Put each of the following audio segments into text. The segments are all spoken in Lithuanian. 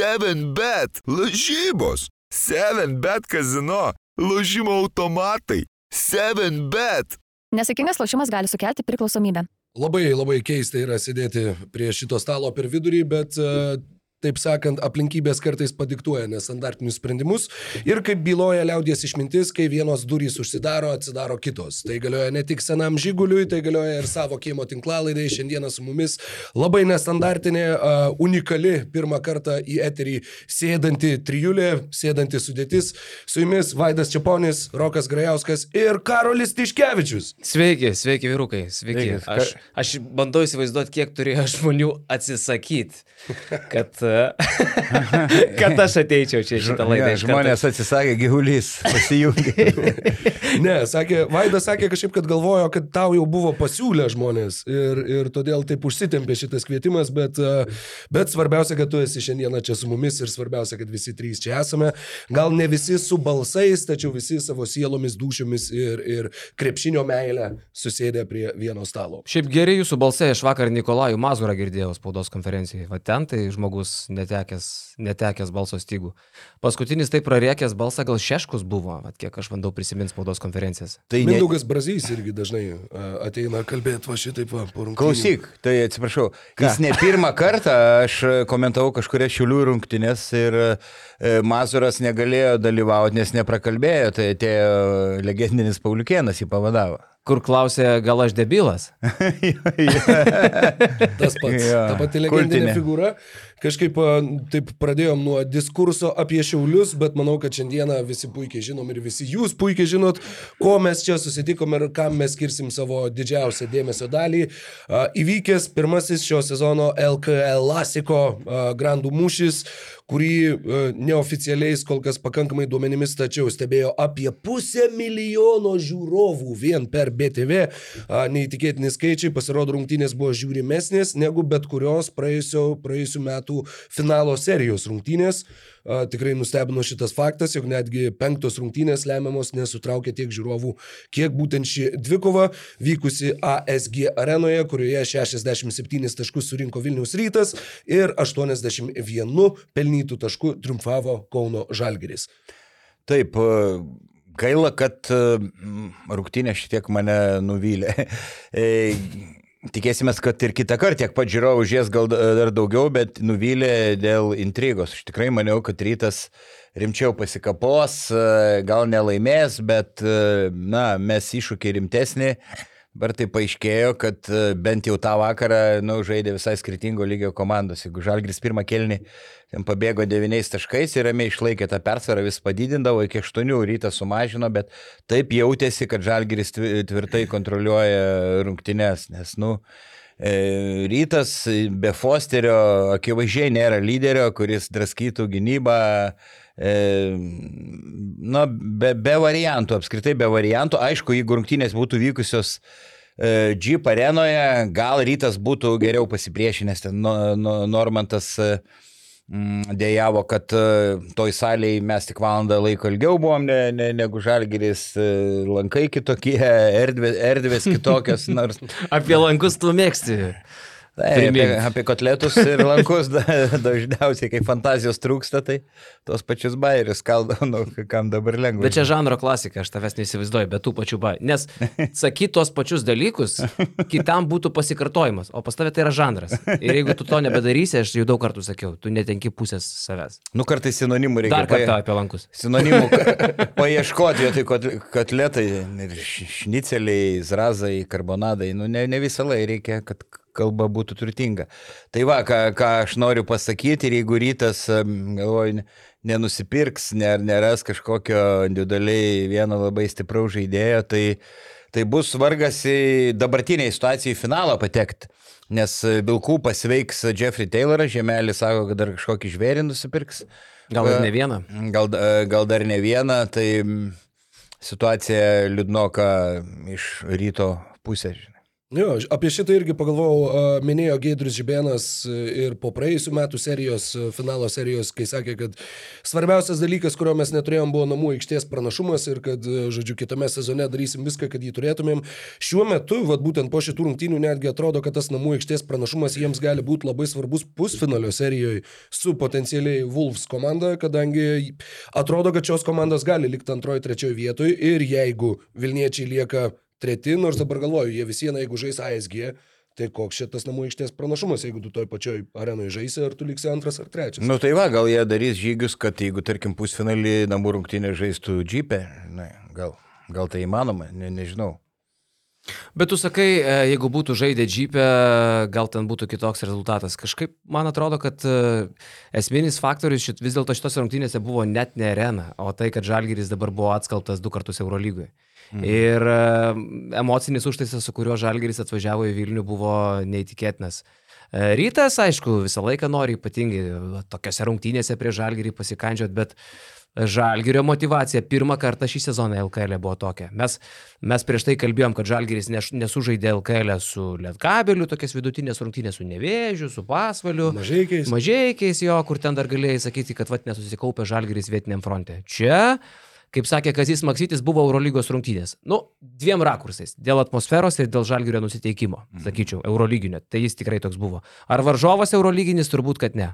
7bet, lažybos, 7bet kazino, lažymo automatai, 7bet. Nesėkmingas lošimas gali sukelti priklausomybę. Labai labai keista yra sėdėti prie šito stalo per vidurį, bet uh, taip sakant, aplinkybės kartais padiktuoja nestandartinius sprendimus ir kaip byloja liaudies išmintis, kai vienos durys užsidaro, atsidaro kitos. Tai galioja ne tik senam žyguliui, tai galioja ir savo kiemo tinklalaidai. Šiandieną su mumis labai nestandartinė, unikali pirmą kartą į eterį sėdanti trijulė, sėdanti sudėtis. Su jumis Vaidas Čiaponis, Rokas Grajauskas ir Karolis Tiškevičius. Sveiki, sveiki vyrukai, sveiki. Sveiki. Aš, aš bandau įsivaizduoti, kiek turėjo žmonių atsisakyti, kad, kad aš ateičiau čia šitą laidą. Ja, žmonės atsisakė gyvulys, pasijungė. Ne, sakė, Vaidas sakė kažkaip, kad galvojo, kad tau jau buvo pasiūlę žmonės ir, ir todėl taip užsitempė šitas kvietimas, bet, e, bet svarbiausia, kad tu esi šiandieną čia su mumis ir svarbiausia, kad visi trys čia esame. Gal ne visi su balsais, tačiau visi savo sielomis, dušiomis ir, ir krepšinio meilę susėdė prie vieno stalo. Šiaip geri jūsų balsai, aš vakar Nikolajų Mazurą girdėjau spaudos konferencijai. Va ten tai žmogus netekęs, netekęs balso stygų. Paskutinis taip prariekęs balsą gal šeškus buvo, va kiek aš bandau prisiminti spaudos konferencijas. Tai ne... Mindaugas Brazys irgi dažnai ateina kalbėti va šitaip va po rungtynių. Klausyk, tai atsiprašau, jis ne pirmą kartą aš komentavau kažkurias šiulių rungtynės ir e, Mazuras negalėjo dalyvauti, nes neprakalbėjo, tai atėjo legendinis Pauliukėnas jį pavadavo. Kur klausė, gal aš debilas? Tas pats, Jo, ta pati legendinė kultinė. figūra. Kažkaip taip pradėjom nuo diskurso apie šiaulius, bet manau, kad šiandieną visi puikiai žinom ir visi jūs puikiai žinot, ko mes čia susitikom ir kam mes skirsim savo didžiausią dėmesio dalį. Įvykęs pirmasis šio sezono LKL Lasiko grandų mūšis, kurį a, neoficialiais kol kas pakankamai duomenimis, tačiau stebėjo apie pusę milijono žiūrovų vien per BTV. Neįtikėtini skaičiai, pasirodo, rungtynės buvo žiūrimesnės negu bet kurios praėjusio, praėjusių metų finalo serijos rungtynės. Tikrai nustebino šitas faktas, jog netgi penktos rungtynės lemiamos nesutraukė tiek žiūrovų, kiek būtent ši dvikova vykusi ASG arenoje, kurioje 67 taškus surinko Vilniaus rytas ir 81 pelnytų taškų triumfavo Kauno Žalgeris. Taip, e, gaila, kad e, rungtynė šitiek mane nuvylė. E, Tikėsime, kad ir kitą kartą tiek pat žiūrovų žies gal dar daugiau, bet nuvylė dėl intrigos. Aš tikrai maniau, kad rytas rimčiau pasikapos, gal nelaimės, bet, na, mes iššūkį rimtesnį. Dabar tai paaiškėjo, kad e, bent jau tą vakarą, nu, žaidė visai skirtingo lygio komandos. Jeigu Žalgris pirmą kelnį pabėgo devyniais taškais ir ramiai išlaikė tą persvarą, vis padidindavo iki aštuonių, rytą sumažino, bet taip jautėsi, kad Žalgris tvi- tvirtai kontroliuoja rungtynes, nes, nu, e, rytas be Fosterio akivaizdžiai nėra lyderio, kuris draskytų gynybą. Na, be, be variantų, apskritai be variantų. Aišku, jeigu rungtynės būtų vykusios e, Jeep arenoje, gal rytas būtų geriau pasipriešinęs. Ten no, no, Normantas e, dėjavo, kad e, toj salėje mes tik valandą laiko ilgiau buvom ne, ne, negu žalgeris, lankai kitokie, erdvės, erdvės kitokios, nors Apie lankus tu mėgsti. Tai, apie, apie kotletus ir lankus da, dažniausiai, kai fantazijos trūksta, tai tos pačius bairius kaldau, nu, kam dabar lengva. Bet čia žanro klasika, aš tavęs neįsivaizduoju, bet tų pačių bai. Nes sakyti tos pačius dalykus, kitam būtų pasikartojimas, o pas tavę tai yra žanras. Ir jeigu tu to nebedarysi, aš jau daug kartų sakiau, tu netenki pusės savęs. Nu, kartais sinonimų reikia. Dar kartą apie lankus. Sinonimų paieškoti, vietoj kot- kotletai, šniceliai, zrazai, karbonadai, nu, ne, ne visą laiką reikia, kad kalba būtų turtinga. Tai va, ką, ką aš noriu pasakyti, ir jeigu rytas, galvoju, ne- nenusipirks, ne, neras kažkokio individualiai vieno labai stipraus žaidėjo, tai, tai bus vargas į dabartiniai situacijai finalą patekti. Nes Vilkų pasveiks Jeffrey Tayloras, Žemelis sako, kad dar kažkokį žvėrį nusipirks. Gal ir ne vieną. Gal, gal dar ne vieną, tai situacija liūdnoka iš ryto pusės. Jo, apie šitą irgi pagalvojau, minėjo Geidrius Žibėnas e, ir po praėjusių metų serijos, e, finalo serijos, kai sakė, kad svarbiausias dalykas, kurio mes neturėjom, buvo namų aikštės pranašumas ir kad, e, žodžiu, kitame sezone darysim viską, kad jį turėtumėm. Šiuo metu, vad būtent po šitų rungtynių, netgi atrodo, kad tas namų aikštės pranašumas jiems gali būti labai svarbus pusfinalio serijoje su potencialiai Wolves komanda, kadangi atrodo, kad šios komandos gali likti antrojo, trečiojo vietoje ir jeigu Vilniečiai lieka treti, nors dabar galvoju, jie vis viena, jeigu žais ASG, tai koks šitas namų aikštės pranašumas, jeigu tu toj pačioj arenoje žaisi, ar tu liksi antras ar trečias. Nu tai va, gal jie darys žygius, kad jeigu, tarkim, pusfinalį namų rungtynė žaistų džipę, na, gal, gal tai įmanoma, ne, nežinau. Bet tu sakai, e, jeigu būtų žaidę džipę, gal ten būtų kitoks rezultatas. Kažkaip man atrodo, kad e, esminis faktorius šit, vis dėlto šitos rungtynėse buvo net ne arena, o tai, kad Žalgiris dabar buvo atskaltas du kartus Eurolygoje. Mhm. Ir e, emocinis užtaisas, su kuriuo Žalgeris atvažiavo į Vilnių, buvo neįtikėtinas. E, Rytas, aišku, visą laiką nori ypatingai tokiose rungtynėse prie Žalgerį pasikandžiot, bet Žalgerio motivacija pirmą kartą šį sezoną LKL buvo tokia. Mes, mes prieš tai kalbėjom, kad Žalgeris nesužaidė LKL su Lietkabeliu, tokias vidutinės rungtynės su Nevėžiu, su Pasvaliu. Mažaikiais. Mažiekiais jo, kur ten dar galėjai sakyti, kad vat nesusikaupė Žalgeris vietiniam fronte. Čia kaip sakė Kazis Maksytis, buvo Eurolygos rungtynės. Nu, dviem rakursais. Dėl atmosferos ir dėl žalgerio nusiteikimo, sakyčiau, Eurolyginio. Tai jis tikrai toks buvo. Ar varžovas Eurolyginis? Turbūt, kad ne.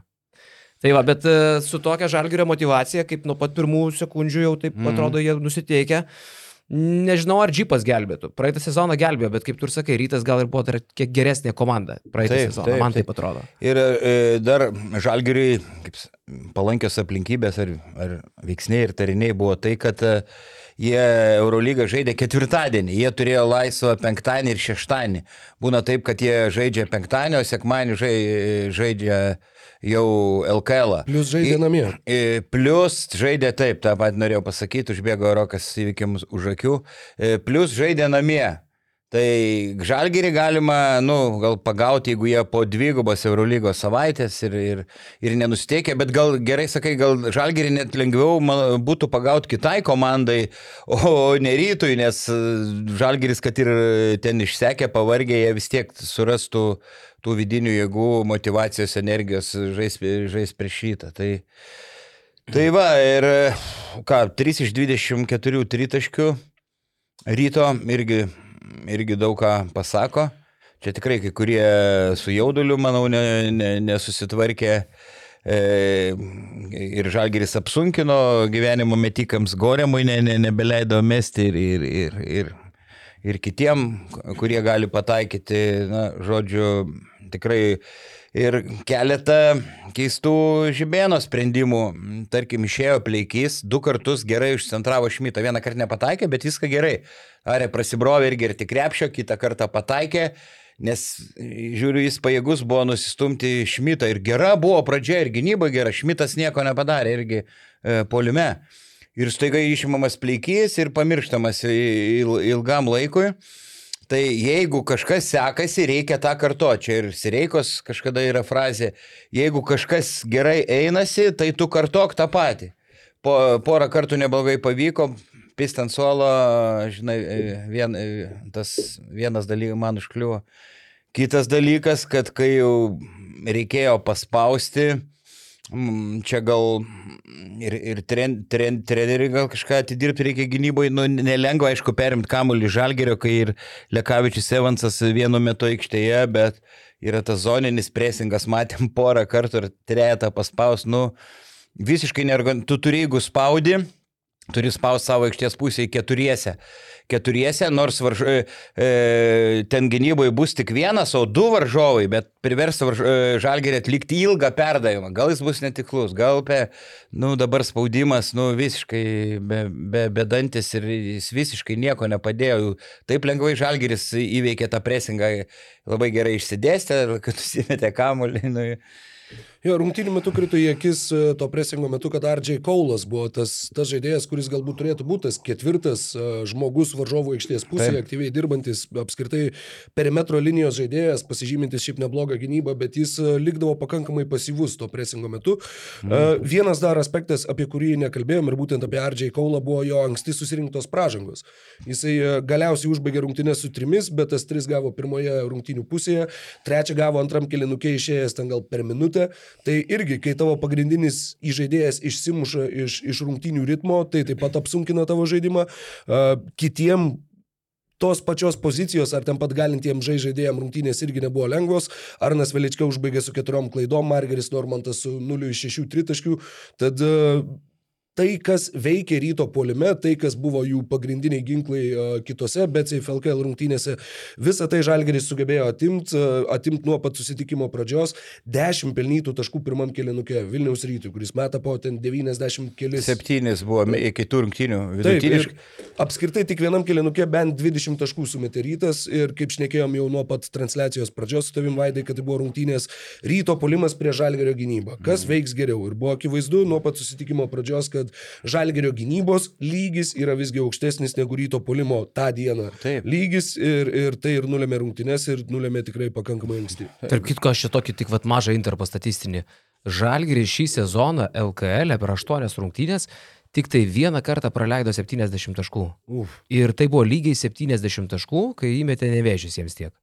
Tai va, bet e, su tokia žalgerio motivacija, kaip nuo pat pirmų sekundžių jau taip mm. atrodo jie nusiteikia. Nežinau, ar džipas gelbėtų. Praeitą sezoną gelbėjo, bet kaip tu ir sakai, rytas gal ir buvo kiek geresnė komanda. Praeitą Taip, sezoną, taip, man taip taip. atrodo. Ir e, dar žalgiriui palankios aplinkybės ar, ar veiksniai ir tariniai buvo tai, kad e, jie Eurolygą žaidė ketvirtadienį, jie turėjo laisvą penktadienį ir šeštadienį. Būna taip, kad jie žaidžia penktadienį, o sekmadienį žai, žaidžia jau LKL. -ą. Plius žaidė namie. Plius žaidė taip, tą pat norėjau pasakyti, užbėgo Rokas įvykiams už akių. E, Plius žaidė namie. Tai žalgerį galima, nu, gal pagauti, jeigu jie po dvigubos Eurolygos savaitės ir, ir, ir nenusteikė, bet gal gerai sakai, gal žalgerį net lengviau man, būtų pagauti kitai komandai, o ne rytui, nes e, žalgeris, kad ir ten išsekė, pavargė, jie vis tiek surastų tų vidinių jėgų, motivacijos, energijos žais, žais prieš šitą. Tai, tai va, ir e, ką, 3 iš 24 tritaškių ryto irgi, irgi daug ką pasako. Čia tikrai kai kurie su jauduliu, manau, ne, ne, nesusitvarkė. E, ir Žalgeris apsunkino gyvenimo metikams Goremui, ne, ne, nebeleido mesti ir, ir, ir, ir, ir kitiem, kurie gali pataikyti, na, žodžiu, tikrai ir keletą keistų žibėno sprendimų. Tarkim, išėjo pleikys, du kartus gerai užcentravo Šmitą, vieną kartą nepataikė, bet viską gerai. Arė prasibrovė irgi ir tik krepšio, kitą kartą pataikė. Nes, žiūriu, jis pajėgus buvo nusistumti Šmitą ir gera buvo pradžia ir gynyba gera, Šmitas nieko nepadarė irgi e, polime. Ir staiga išimamas pleikys ir pamirštamas il, ilgam laikui. Tai jeigu kažkas sekasi, reikia tą kartoti. Čia ir Sireikos kažkada yra frazė, jeigu kažkas gerai einasi, tai tu kartok tą patį. Po, porą kartų neblogai pavyko, pistant solo, žinai, vien, tas vienas dalykas man užkliuvo. Kitas dalykas, kad kai jau reikėjo paspausti, Čia gal ir, ir tren, tren, treneriui gal kažką atidirbti reikia gynyboje, nu, nelengva, aišku, perimti kamuolį žalgerio, kai ir Lekavičius Evansas vienu metu aikštėje, bet yra tas zoninis presingas, matėm porą kartų ir trejetą paspaus, nu, visiškai nergan, tu turi, jeigu spaudi, turi spausti savo aikštės pusėje keturiese. Keturiese, nors varž... e, e, ten gynyboje bus tik vienas, o du varžovai, bet privers varž... e, žalgerį atlikti ilgą perdavimą. Gal jis bus netiklus, gal pe, nu dabar spaudimas, nu visiškai be, be, bedantis ir jis visiškai nieko nepadėjo. Taip lengvai žalgeris įveikė tą presingą, labai gerai išsidėstė, kad susimetė kamuolį. Nu, Jo, rungtynių metu krito į akis e, to presingo metu, kad RJ Kaulas buvo tas, tas žaidėjas, kuris galbūt turėtų būti tas ketvirtas e, žmogus varžovų aikštės pusėje, Taip. aktyviai dirbantis, apskritai perimetro linijos žaidėjas, pasižymintis šiaip neblogą gynybą, bet jis e, likdavo pakankamai pasyvus to presingo metu. Mm. Vienas dar aspektas, apie kurį nekalbėjom ir būtent apie RJ Kaulą, buvo jo anksti susirinktos pražangos. Jisai galiausiai užbaigė rungtynės su trimis, bet tas tris gavo pirmoje rungtynių pusėje, trečią gavo antram kilinukė išėjęs ten gal per minutę. Tai irgi, kai tavo pagrindinis įžaidėjas išsimuša iš, iš rungtynių ritmo, tai taip pat apsunkina tavo žaidimą. Kitiem tos pačios pozicijos, ar ten pat galintiems žaidėjams rungtynės irgi nebuvo lengvos. Arnas Velička užbaigė su keturiom klaidom, Margeris Normantas su 0 iš 6 tritaškių. Tad tai, kas veikia ryto polime, tai, kas buvo jų pagrindiniai ginklai uh, kitose, bet CFLKL rungtynėse, visą tai Žalgeris sugebėjo atimti, uh, atimti nuo pat susitikimo pradžios. 10 pelnytų taškų pirmam kėlinukė Vilniaus rytui, kuris meta po ten 90 kelis. Septynis buvo iki tų rungtynių. Vidutiniškai. apskritai tik vienam kėlinukė bent 20 taškų sumetė rytas ir kaip šnekėjom jau nuo pat transliacijos pradžios su tavim vaidai, kad tai buvo rungtynės ryto polimas prie Žalgerio gynybą. Kas veiks geriau? Ir buvo akivaizdu nuo pat susitikimo pradžios, kad Žalgerio gynybos lygis yra visgi aukštesnis negu ryto polimo tą dieną. Taip. Lygis ir, ir tai ir nulėmė rungtynės ir nulėmė tikrai pakankamai anksti. Tarp kitko, aš čia tokį tik vat, mažą interpą statistinį. Žalgiris šį sezoną LKL per 8 rungtynės tik tai vieną kartą praleido 70 taškų. Uf. Ir tai buvo lygiai 70 taškų, kai įmetė nevėžys jiems tiek.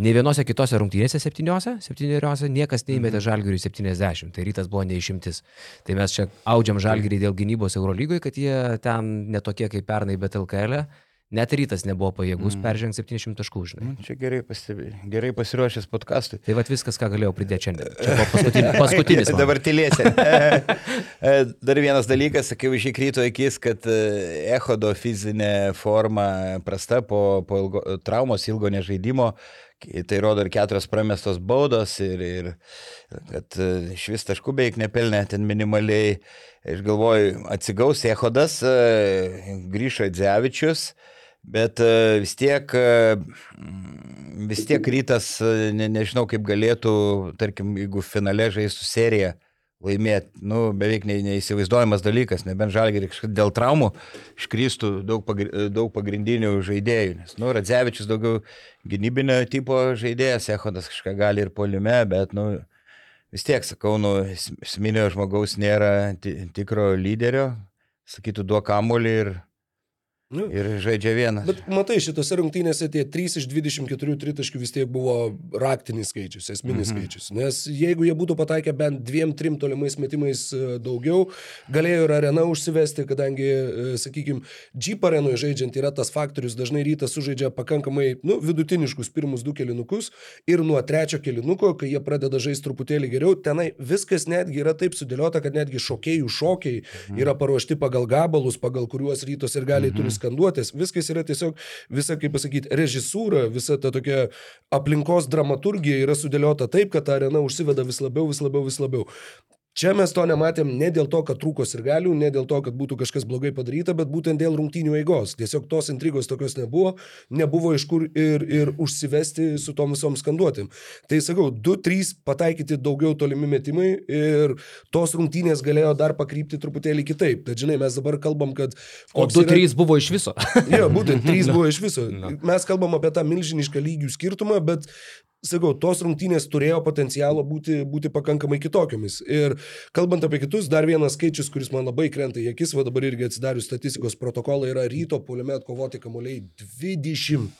Ne vienose kitose rungtynėse septyniose, septyneriose niekas neįmetė žalgiriui 70, tai rytas buvo neišimtis. Tai mes čia audžiam žalgirį dėl gynybos Eurolygoje, kad jie ten netokie kaip pernai, bet LKL. -e. Net rytas nebuvo pajėgus mm. peržengti 700 taškų, žinai. Nu, Čia gerai, pastebi, gerai pasiruošęs podcastui. Tai vad viskas, ką galėjau pridėti šiandien. Čia buvo paskutinis. paskutinis. Dabar tylėsi. Dar vienas dalykas, sakiau, iš įkryto akis, kad e, Echodo fizinė forma prasta po, po ilgo, traumos ilgo nežaidimo. Tai rodo ir keturios pramestos baudos ir, ir kad e, iš vis taškų beveik nepelnė ten minimaliai. Aš galvoju, atsigaus Echodas, e, grįžo Dzevičius. Bet e, vis tiek, vis tiek rytas, ne, nežinau kaip galėtų, tarkim, jeigu finale žaistų seriją laimėti, nu, beveik ne, neįsivaizduojamas dalykas, nebent žalgiai dėl traumų iškrystų daug, pagri, daug pagrindinių žaidėjų, nes, nu, Radzevičius daugiau gynybinio tipo žaidėjas, Echodas kažką gali ir polime, bet, nu, vis tiek, sakau, nu, es- esminio žmogaus nėra ti- tikro lyderio, sakytų, duok kamuolį ir, Nu. ir žaidžia vienas. Bet matai, šitose rungtynėse tie 3 iš 24 tritaškių vis tiek buvo raktinis skaičius, esminis mhm. skaičius. Nes jeigu jie būtų pataikę bent dviem, trim tolimais metimais e, daugiau, galėjo ir arena užsivesti, kadangi, sakykime, Jeep arenoje žaidžiant yra tas faktorius, dažnai rytas sužaidžia pakankamai nu, vidutiniškus pirmus du kelinukus ir nuo trečio kelinuko, kai jie pradeda žaisti truputėlį geriau, tenai viskas netgi yra taip sudėliota, kad netgi šokėjų šokiai mhm. yra paruošti pagal gabalus, pagal kuriuos rytos ir gali mhm. turi skanduotės. Viskas yra tiesiog visa, kaip pasakyti, režisūra, visa ta tokia aplinkos dramaturgija yra sudėliota taip, kad ta arena užsiveda vis labiau, vis labiau, vis labiau. Čia mes to nematėm ne dėl to, kad trūko ir galių, ne dėl to, kad būtų kažkas blogai padaryta, bet būtent dėl rungtynių eigos. Tiesiog tos intrigos tokios nebuvo, nebuvo iš kur ir, ir užsivesti su tom visom skanduotėm. Tai sakau, 2-3 pataikyti daugiau tolimi metimai ir tos rungtynės galėjo dar pakrypti truputėlį kitaip. Tad žinai, mes dabar kalbam, kad... O koks yra- 2-3 buvo iš viso. Jo, būtent trys buvo iš viso. Mes kalbam apie tą milžinišką lygių skirtumą, bet, sakau, tos rungtynės turėjo potencialo būti, būti pakankamai kitokiomis. Ir kalbant apie kitus, dar vienas skaičius, kuris man labai krenta į akis, va dabar irgi atsidarius statistikos protokolą, yra ryto puolime atkovoti kamuoliai 20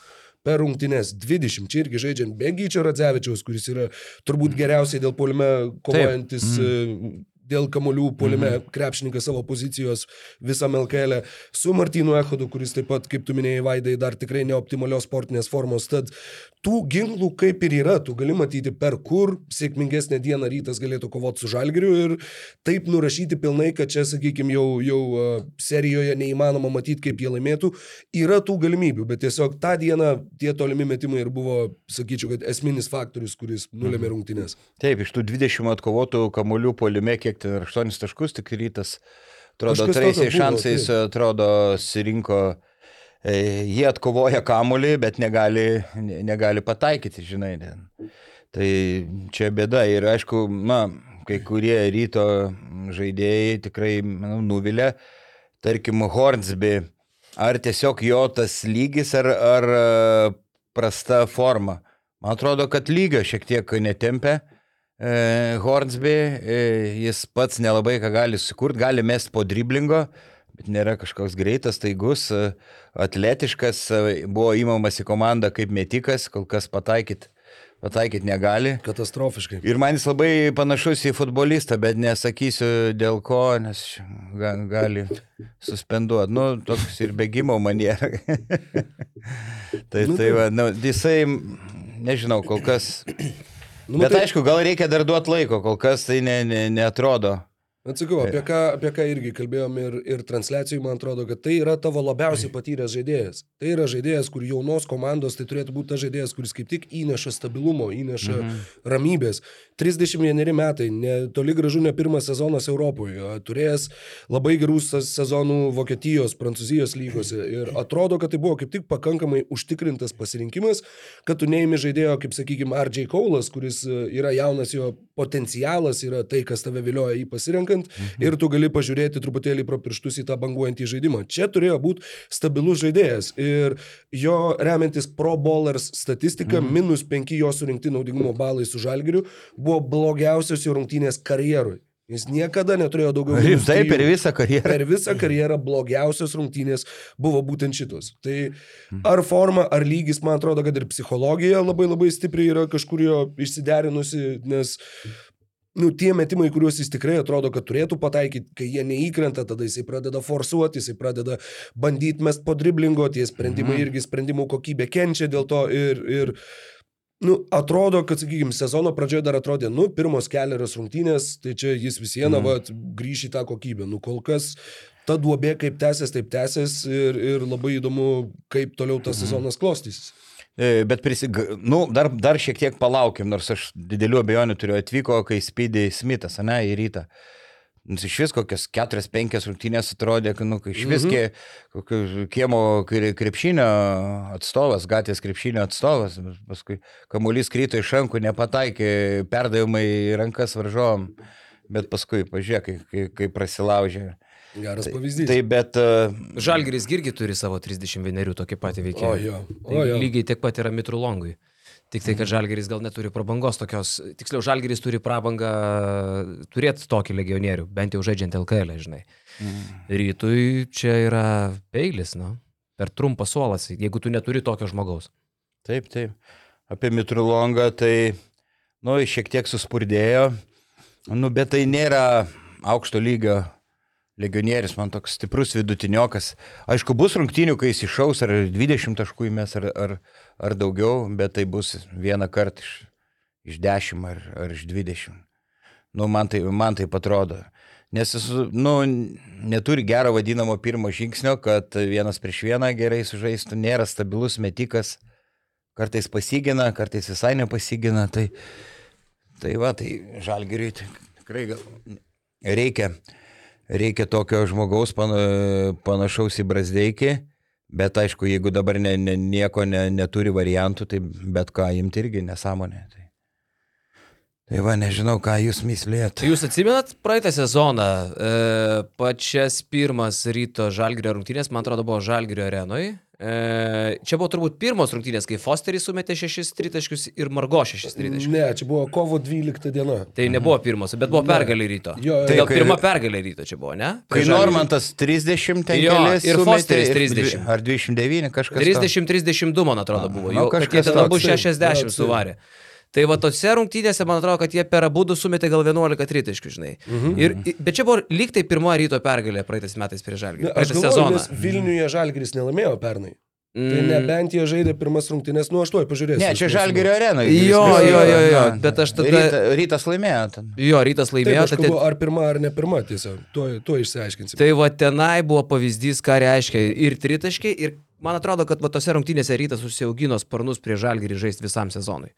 per rungtynes 20. Čia irgi žaidžiant be Gyčio Radzevičiaus, kuris yra turbūt geriausiai dėl puolime kovojantis mm. Dėl kamolių puolime mm -hmm. krepšininkas savo pozicijos visam LKL. -e. Su Martinu Echodu, kuris taip pat, kaip tu minėjai, Vaidai, dar tikrai neoptimalios sportinės formos. Tad tų ginklų kaip ir yra, tu gali matyti, per kur sėkmingesnė diena rytas galėtų kovoti su žalgiriu ir taip nurašyti pilnai, kad čia, sakykime, jau, jau serijoje neįmanoma matyti, kaip jie laimėtų. Yra tų galimybių, bet tiesiog tą dieną tie tolimi metimai ir buvo, sakyčiau, kad esminis faktorius, kuris nulėmė rungtynės. Taip, iš tų 20 atkovotų kamolių polime, kiek ten 8 taškus, tik rytas, atrodo, buvo, šansais, taip. atrodo, surinko, e, jie atkovoja kamolį, bet negali, ne- negali pataikyti, žinai. Tai čia bėda ir aišku, na, kai kurie ryto žaidėjai tikrai manau, nuvilia. Tarkim, Hornsby, ar tiesiog jo tas lygis, ar, ar e, prasta forma. Man atrodo, kad lygio šiek tiek netempia. E, Hornsby, e, jis pats nelabai ką gali sukurti, gali mest po driblingo, bet nėra kažkoks greitas, taigus, e, atletiškas, buvo įmamas į komandą kaip metikas, kol kas pataikyt, pataikyt negali. Katastrofiškai. Ir man jis labai panašus į futbolistą, bet nesakysiu dėl ko, nes ga, gali suspenduoti. Nu, toks ir bėgimo maniera. tai, Nu, tai taip. va, nu, jisai, nežinau, kol kas. Nu, bet tai- aišku, gal reikia dar duoti laiko, kol kas tai ne, ne, neatrodo. Atsakau, apie ką, apie ką irgi kalbėjom ir, ir transliacijai, man atrodo, kad tai yra tavo labiausiai patyręs žaidėjas. Tai yra žaidėjas, kur jaunos komandos, tai turėtų būti tas žaidėjas, kuris kaip tik įneša stabilumo, įneša mhm. ramybės. 31 metai, ne, toli gražu ne pirmas sezonas Europoje, turėjęs labai gerus se- sezonų Vokietijos, Prancūzijos lygose ir atrodo, kad tai buvo kaip tik pakankamai užtikrintas pasirinkimas, kad tu neimi žaidėjo, kaip sakykime, RJ Kaulas, kuris e, yra jaunas, jo potencialas yra tai, kas tave vilioja jį pasirenkant mhm. ir tu gali pažiūrėti truputėlį pro pirštus į tą banguojantį žaidimą. Čia turėjo būti stabilus žaidėjas ir jo remiantis Pro Bowlers statistika, mhm. minus 5 jo surinkti naudingumo balai su žalgiriu, buvo blogiausios jo rungtynės karjerui. Jis niekada neturėjo daugiau. Rimtai per visą karjerą. Per visą karjerą blogiausios rungtynės buvo būtent šitos. Tai ar forma, ar lygis, man atrodo, kad ir psichologija labai labai stipriai yra kažkur jo išsiderinusi, nes Nu, tie metimai, kuriuos jis tikrai atrodo, kad turėtų pataikyti, kai jie neįkrenta, tada jisai pradeda forsuoti, jisai pradeda bandyti mest po driblingo, tie sprendimai Mhm. irgi sprendimų kokybė kenčia dėl to ir, ir nu, atrodo, kad, sakykime, sezono pradžioje dar atrodė, nu, pirmos keliarios rungtynės, tai čia jis vis viena, Mhm. va, grįš į tą kokybę. Nu, kol kas ta duobė kaip tęsės, taip tęsės ir, ir labai įdomu, kaip toliau tas Mhm. sezonas klostysis. E, Bet prisig... nu, dar, dar šiek tiek palaukim, nors aš didelių abejonių turiu atvyko, kai Speedy Smithas, ne, į rytą. Nus iš vis kokias 4-5 rungtynės atrodė, kad, nu, iš vis kie, kokio kiemo kre- krepšinio atstovas, gatvės krepšinio atstovas, paskui kamuolys kryto iš rankų, nepataikė, perdavimai rankas varžovom, bet paskui, pažiūrėk, kai, kai prasilaužė. Geras pavyzdys. Tai bet... Uh, Žalgiris irgi turi savo 31 tokį patį veikėją. O jo, o Tai jo. lygiai tiek pat yra Mitru Longui. Tik tai, kad Žalgeris gal neturi prabangos tokios, tiksliau, Žalgeris turi prabangą turėti tokį legionierių, bent jau žaidžiant LKL, žinai. Rytui čia yra peilis, nu, per trumpą suolas, jeigu tu neturi tokio žmogaus. Taip, taip. Apie Mitrulongą tai, nu, šiek tiek suspurdėjo, nu, bet tai nėra aukšto lygio legionierius, man toks stiprus vidutiniokas. Aišku, bus rungtynių, kai jis išaus ar 20 taškų įmes ar, ar, ar daugiau, bet tai bus vieną kartą iš, iš 10 ar, ar iš 20. Nu, man tai, man tai atrodo. Nes jis, nu, neturi gero vadinamo pirmo žingsnio, kad vienas prieš vieną gerai sužaistų, nėra stabilus metikas, kartais pasigina, kartais visai nepasigina. Tai, tai va, tai žalgiriui tikrai gal reikia, reikia tokio žmogaus pana- panašaus į Brasdeikį, bet aišku, jeigu dabar ne, ne, nieko ne, neturi variantų, tai bet ką imti irgi nesąmonė. Tai, tai va, nežinau, ką jūs myslėt. Tai jūs atsimenat praeitą sezoną, e, pačias pirmas ryto Žalgirio rungtynės, man atrodo, buvo Žalgirio arenoje. E, čia buvo turbūt pirmos rungtynės, kai Fosteris sumetė šešis tritaškius ir Margo šešis tritaškius. Ne, čia buvo kovo 12 diena. Tai nebuvo pirmos, bet buvo Ne. pergalė ryto. Jo, jo. tai gal kai- pirma pergalė ryto čia buvo, ne? Kai Žalgiris- Normantas 30 ten Jo, ir Fosteris ir 30. Ar 29 kažkas. tokio. 30-32, man atrodo, buvo. nu, Jau kažkas kažkas ten abu toks, taip. 60 Jo, taip. suvarė. Tai va tose rungtynėse, man atrodo, kad jie per abu du sumetė gal 11 tritaškių, žinai. Mhm. Ir, bet čia buvo lyg tai pirmoji ryto pergalė praeitais metais prieš Ne, Žalgirį. Aš galvoju, Vilniuje Žalgiris nelaimėjo pernai. Tai Mm. nebent jie žaidė pirmas rungtynės, nu aš tuoj pažiūrėsiu. Ne, čia Žalgirio arena. Jo, jo, jo, jo, bet aš tada- Ryta, rytas laimėjo. Ten. Jo, rytas Taip, laimėjo. tad- kalbu, ar pirma, ar ne pirma, tiesiog. Tuoj, tuoj išsiaiškinsim. Tai va tenai buvo pavyzdys, ką reiškia ir tritaškiai, ir man atrodo, kad tose rungtynėse rytas užsiaugino sparnus prie žalgirį žaisti visam sezonui.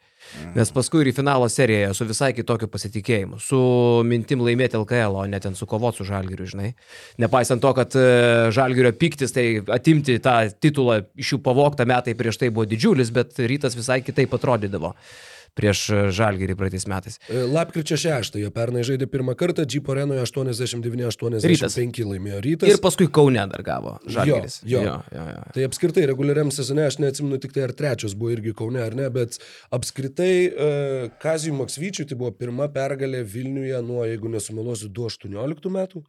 Nes paskui ir į finalo seriją su visai kitokiu pasitikėjimu, su mintim laimėti LKL, o ne ten su kovot su žalgiriu, žinai. Nepaisant to, kad e, žalgirio piktis, tai atimti tą titulą iš jų pavoktą metai prieš tai buvo didžiulis, bet rytas visai kitaip atrodydavo. Prieš e, Žalgirį praeitais metais. E, Lapkričio 6 jie pernai žaidė pirmą kartą, Džip arenoje 89-85 laimėjo rytas. Ir paskui Kaune dar gavo Žalgiris. Jo, jo. jo, jo, jo. Tai apskritai reguliariam sezone, aš neatsimenu tik tai ar trečias buvo irgi Kaune ar ne, bet apskritai uh, Kazijų Maksvyčiui tai buvo pirma pergalė Vilniuje nuo, jeigu nesumeluosiu, 2018 metų.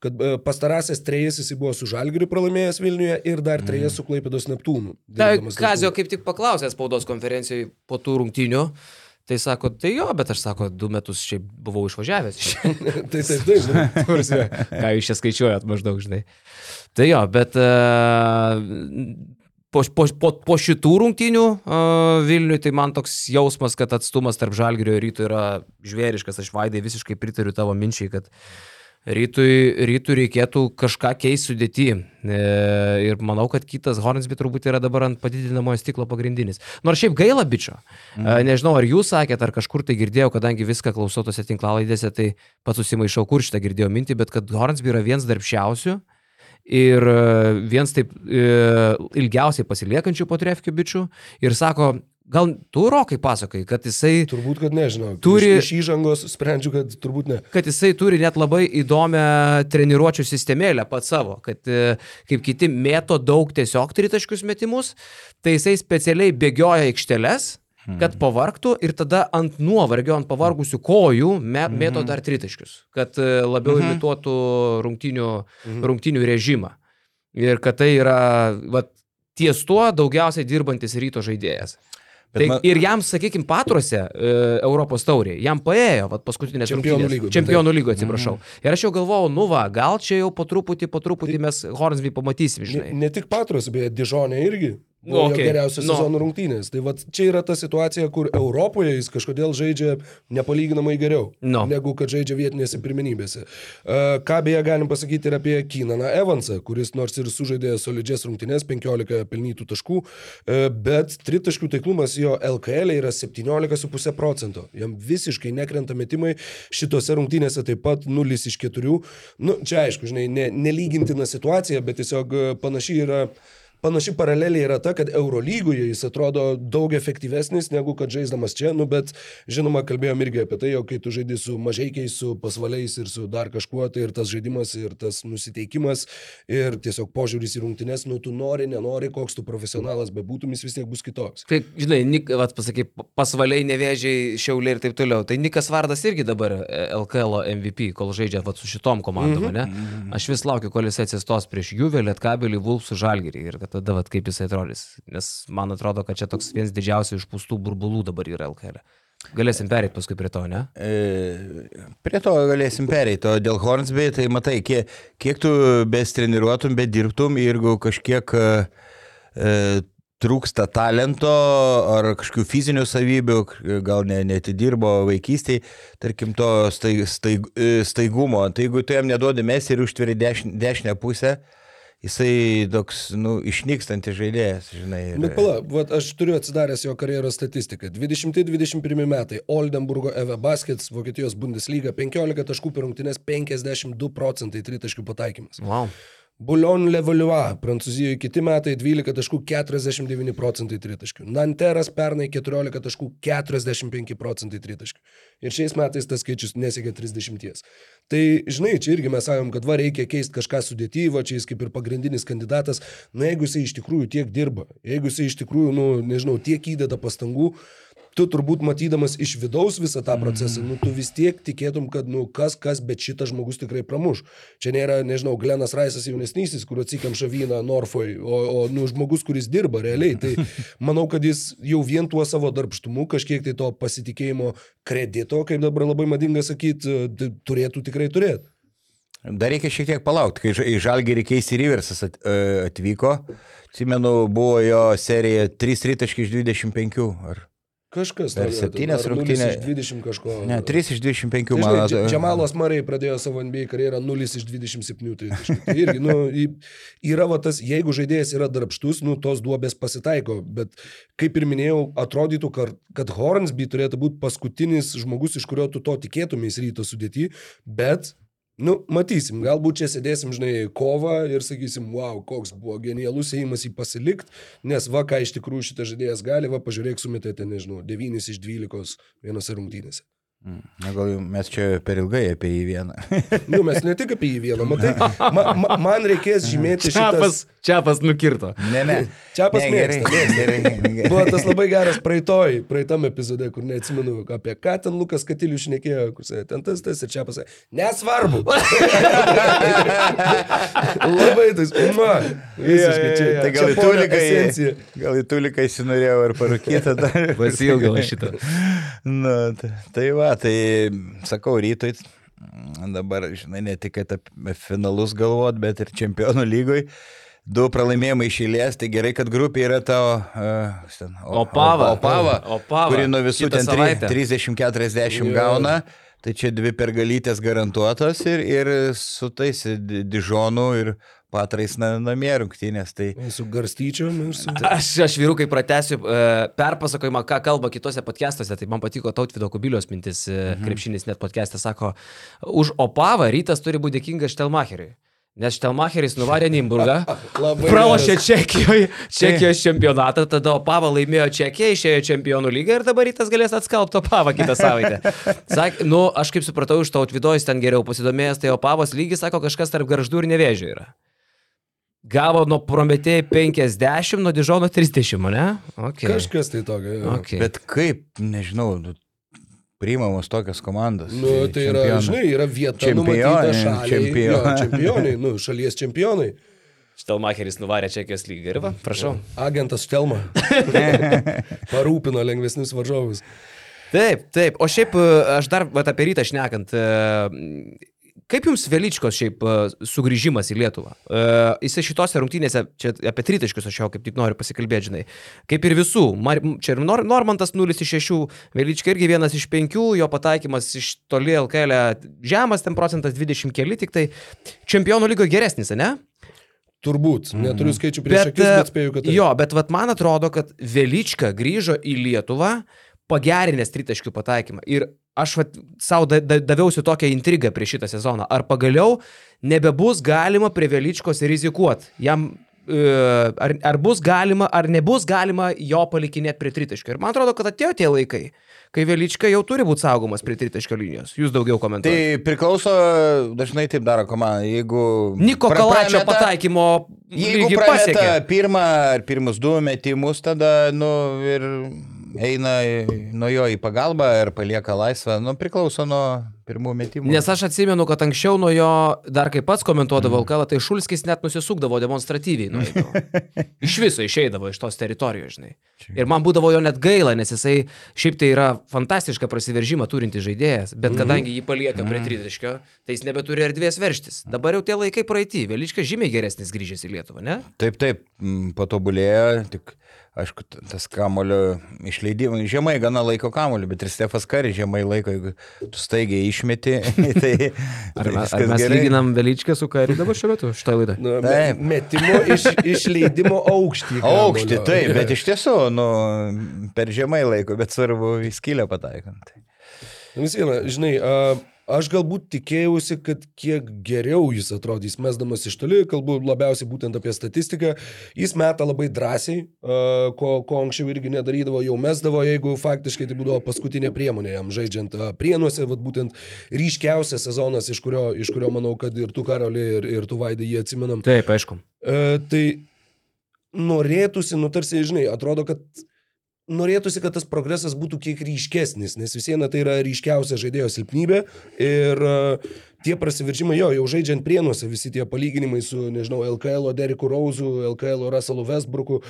Kad uh, pastarąsias trejas jis buvo su Žalgiriu pralaimėjęs Vilniuje ir dar trejas su Klaipėdos Neptūnu. Tai Kazio kaip tik paklausė spaudos konferencijoje po tų rungtynių. Tai sako, tai jo, bet aš sako, du metus šiaip buvau išvažiavęs. Tai taip, taip. Prasme, Ką jūs čia skaičiuojat maždaug, žinai. Tai jo, bet uh, po, po, po, po šitų rungtynių uh, Vilniui, tai man toks jausmas, kad atstumas tarp Žalgirio ir Ryto yra žvėriškas. Aš vaidai visiškai pritariu tavo minčiai, kad Rytui, rytui reikėtų kažką keisti sudėti. E, ir manau, kad kitas Hornsby turbūt yra dabar ant padidinamojo stiklo pagrindinis. Nors šiaip gaila bičio. E, nežinau, ar jūs sakėte, ar kažkur tai girdėjau, kadangi viską klausau tose tinklalaidėse, tai pats susimaišau, kur šitą girdėjau mintį, bet kad Hornsby yra vienas darbščiausių. Ir e, vienas taip e, ilgiausiai pasiliekančių po trefkių bičių. Ir sako, gal tu rokai pasakai, kad jisai Turbūt, kad nežinau. Turi- Iš, iš įžangos sprendžiu, kad turbūt ne. kad jisai turi net labai įdomią treniruočio sistemėlę pat savo, kad e, kaip kiti mėto daug tiesiog tritaškius metimus, tai jisai specialiai bėgioja aikšteles, kad pavarktų ir tada ant nuovargio, ant pavargusių kojų me, mėto dar tritaškius, kad e, labiau imituotų rungtinių, rungtinių režimą. Ir kad tai yra vat, ties tuo daugiausiai dirbantis ryto žaidėjas. Bet Tai, man- ir jam, sakykime, patruose e, Europos taurė, jam paėjo, vat, paskutinės Čempionų lygoj, Čempionų lygo, atsiprašau. Ir aš jau galvojau, nu va, gal čia jau po truputį, po truputį mes Hornsby pamatysim, Ne, žinai. ne tik Patros, beje, Dižonė irgi. Nu, Nu, okay. Geriausios Nu. no. sezono rungtynės. Tai vat, čia yra ta situacija, kur Europoje jis kažkodėl žaidžia nepalyginamai geriau, No. negu kad žaidžia vietinėse pirmenybėse. Uh, ką beje galim pasakyti ir apie Kinaną Evansą, kuris nors ir sužaidė solidžias rungtynės, 15 pelnytų taškų, uh, bet tritaškių taiklumas jo LKL yra 17,5 procento. Jam visiškai nekrenta metimai, šitose rungtynėse taip pat 0 iš 4. Nu, čia aišku, žinai, ne, nelygintina situacija, bet tiesiog e, panašiai yra Panaši paralelė yra ta, kad Eurolygoje jis atrodo daug efektyvesnis negu kad žaisdamas čia, nu bet žinoma, kalbėjom irgi apie tai, jog kai tu žaidži su mažaikiais, su pasvaliais ir su dar kažkuo, tai ir tas žaidimas, ir tas nusiteikimas, ir tiesiog požiūris į rungtynes, nu tu nori, nenori, koks tu profesionalas bebūtum, jis vis tiek bus kitoks. Tai, žinai, Nik, vat, pasakai, pasvaliai, nevėžiai, šiauliai ir taip toliau. Tai Nikas Vardas irgi dabar e, LKL MVP, kol žaidžia vat, su šitom komandom, mm -hmm. ne? Aš vis laukiu, kol jis atsistos prieš Juvelį, Lietkabelį, Vulfsų, Žalgirį ir kad tada vat, kaip jisai atrodys. Nes man atrodo, kad čia toks vienas didžiausių išpūstų burbulų dabar yra LKL. Galėsim perėti paskui prie to, ne? E, Prie to galėsim pereiti, o dėl Hornsby, tai matai, kiek, kiek tu bestreniruotum, bedirbtum ir jeigu kažkiek e, e, trūksta talento ar kažkokių fizinių savybių, gal ne, netidirbo vaikystėje, tarkim, to staig, staig, e, staigumo, tai jeigu tu jam neduodi mes ir užtveri dešinę, pusę, jisai toks, nu, išnykstantis žaidėjas, žinai. ir- Bet pala, vat, aš turiu atsidaręs jo karjeros statistiką. 20-21 metai. Oldenburgo EVE Baskets, Vokietijos Bundesliga, 15 taškų per rungtynes, 52 procentai tritaškių pataikymas. Wow. Boulogne Levallois, Prancūzijoje kiti metai 12 taškų 49 procentai tritaškių. Nanteras pernai 14 taškų 45 procentai tritaškių. Ir šiais metais tas skaičius nesiekia 30. Tai, žinai, čia irgi mes sakom, kad va reikia keisti kažką sudėtyvą, čia jis kaip ir pagrindinis kandidatas. Na, jeigu jisai iš tikrųjų tiek dirba, jeigu jisai iš tikrųjų, nu, nežinau, tiek įdeda pastangų, tu turbūt matydamas iš vidaus visą tą procesą, nu, tu vis tiek tikėtum, kad, nu, kas, kas, bet šitas žmogus tikrai pramuš. Čia nėra, nežinau, Glenas Raisas jaunesnysis, kur atsikemša vyną Norfoj, o, o, nu, žmogus, kuris dirba realiai. Tai manau, kad jis jau vien tuo savo darbštumu, kažkiek tai to pasitikėjimo kredito, kaip dabar labai madinga sakyti, turėtų tikrai turėti. Dar reikia šiek tiek palaukti, kai į Žalgirį Keisi Riversas e, atvyko. Atsimenu, buvo jo serija 3 rytaškai iš 25. Ar... Kažkas. Per septynias Iš 20 kažko. Ne, 3 iš 25, Tai, man atrodo. Dž- Džemalas Marai pradėjo savo NBA karjerą 0 iš 27 tritaškių. Tai irgi, nu, yra va tas, jeigu žaidėjas yra darbštus, nu, tos duobės pasitaiko, bet kaip ir minėjau, atrodytų, kad, kad Hornsby turėtų būti paskutinis žmogus, iš kurio tu to tikėtumės ryto sudėti, bet Nu, matysim, galbūt čia sėdėsim, žinai, kovą ir sakysim, wow, koks buvo genialus ėjimas į pasilikt, nes va, ką iš tikrųjų šitas žaidėjas gali, va, pažiūrėk, sumetėte, nežinau, 9 iš 12 vienose rungtynėse. Na gal mes čia per ilgai apie jį vieną. Nu, mes ne tik apie jį vieną, matai, ma, ma, man reikės žymėti šitas... Čiapas, čiapas nukirto. Ne, ne. Čiapas ne, gerai, mėgsta, gerai, gerai. Buvo tas labai geras praeitoj, praeitam epizode, kur neatsimenu, apie ką ten Lukas Katilius šnekėjo, kur sakė, ten tas, tas ir čia pasakė, nesvarbu. labai tas, ma, visiškai čia. Tai gal į tuliką, gal į tuliką įsinorėjau ar parūkytą dar. Pasilgau šitą. Na, tai, tai va, tai sakau, rytoj mm, dabar, žinai, ne tik apie finalus galvot, bet ir čempionų lygoj. Du pralaimėjimai išėlės, tai gerai, kad grupė yra tavo... Uh, ten, o, Opava. Opava, Opava. kuri nuo visų ten savaitę. 30-40 Jo. gauna. Tai čia dvi pergalytės garantuotos ir, ir su tais Di- Dižonu ir Patrais na, namie rungtynės. Tai Su garstyčiom ir su... Aš, aš vyrukai pratęsiu e, perpasakojimą, ką kalba kitose podcastuose. Tai man patiko Tautvido Kubilios mintis, mhm. krepšinis net podcast'e sako, už Opavą rytas turi būti dėkingas Štelmacheriui. Nes Štelmacheris nuvarė Nimburgą, pralošė. Čekijoje, Čekijos čempionatą, tada Opava laimėjo Čekiją, išėjo čempionų lygą ir dabar rytas galės atskalbti Opavą kitą savaitę. Sak, nu, aš kaip supratau, iš Tautvido jis ten geriau pasidomėjęs, tai Opavos lygis, sako, kažkas tarp garždų ir nevėžių yra. Gavo nuo Prometėjai 50, nuo Dižono 30, ne? Okay. Kažkas tai tokio. jo. Okay. Bet kaip, nežinau, nu, priimamos tokios komandos. Nu, tai yra, čempionų. žinai, yra vieta Čempionai, šaliai. čempionai. Jo, čempionai, nu, šalies čempionai. Štelmacheris nuvarė Čekijos lygą ir va, prašau. Agentas Štelma. Parūpino lengvesnius varžovus. Taip, taip. O šiaip e, aš dar vat, apie rytą šnekant. Kaip jums Veličkos šiaip e, sugrįžimas į Lietuvą? E, Jisai šitose rungtynėse, čia apie tritaškius aš jau kaip tik noriu pasikalbėti, žinai. Kaip ir visų. Mar, čia ir Nor, Normantas 0 iš 6, Velička irgi 1 iš 5, jo pataikymas iš toli LKL žemas, ten procentas 20 keli, tik tai čempionų lygo geresnis, ne? Turbūt. Neturiu skaičių prieš akis, e, bet spėju, kad tai. Jo, bet vat, man atrodo, kad Velička grįžo į Lietuvą pagerinęs tritaškių pataikymą. Ir aš vat, savo da, da, daviausi tokią intrigą prieš šitą sezoną. Ar pagaliau nebebus galima prie Veličkos rizikuoti? Jam e, ar, ar bus galima, ar nebus galima jo palikinėti prie tritaškio. Ir man atrodo, kad atėjo tie laikai, kai Velička jau turi būti saugomas prie tritaškio linijos. Jūs daugiau komentuojate. Tai priklauso, dažnai taip daro komanda. Jeigu... Niko pra- Kalačio prameta- pataikymo Jeigu pasiekė. pirmą ar pirmus du metimus, tada, nu, ir eina nuo jo į pagalbą ir palieka laisvą. Nu, priklauso nuo pirmų metimų. Nes aš atsimenu, kad anksčiau nuo jo, dar kaip pats komentuodavo mm. LKL, tai Šulskis net nusisukdavo demonstratyviai. jo. iš viso išeidavo iš tos teritorijos, žinai. Ir man būdavo jo net gaila, nes jisai šiaip tai yra fantastišką prasiveržimą turintis žaidėjas, bet kadangi jį palieka prie tritaškio, tai jis nebeturi erdvės verštis. Dabar jau tie laikai praeitį, Veličkas žymiai geresnis grįžęs į Lietuvą, ne? Taip, taip, patobulėjo, tik, aišku, tas kamulio išleidimas, žemai gana laiko kamulio, bet ir Stefas Kari žemai laiko, jeigu tu staigiai išmeti, tai... Ar, mes- ar mes gerai. lyginam Veličką su Kari dabar šiuo metu, šitą laidą? Me, Taip. metimo iš, išleidimo aukštį. Aukštį, taip, bet iš tiesų, nu, per žemai laiko, bet svarbu į skylę pataikant. Vis viena, žinai, a, aš galbūt tikėjausi, kad kiek geriau jis atrodys, mesdamas iš toli, kalbu labiausiai būtent apie statistiką. Jis meta labai drąsiai, ko, ko anksčiau irgi nedarydavo, jau mesdavo, jeigu faktiškai tai būdavo paskutinė priemonė jam žaidžiant prienuose, vad būtent ryškiausias sezonas, iš kurio, iš kurio manau, kad ir tu karoli, ir, ir tu vaidai jį atsimenam. Taip, aišku. E, tai norėtųsi, nu tarsi, žinai, atrodo, kad norėtųsi, kad tas progresas būtų kiek ryškesnis, nes vis viena tai yra ryškiausia žaidėjo silpnybė ir e, tie prasiveržimai, jo, jau žaidžiant prienuose, visi tie palyginimai su, nežinau, LKL Deriku Rauzu, LKL Russellu Westbrooku,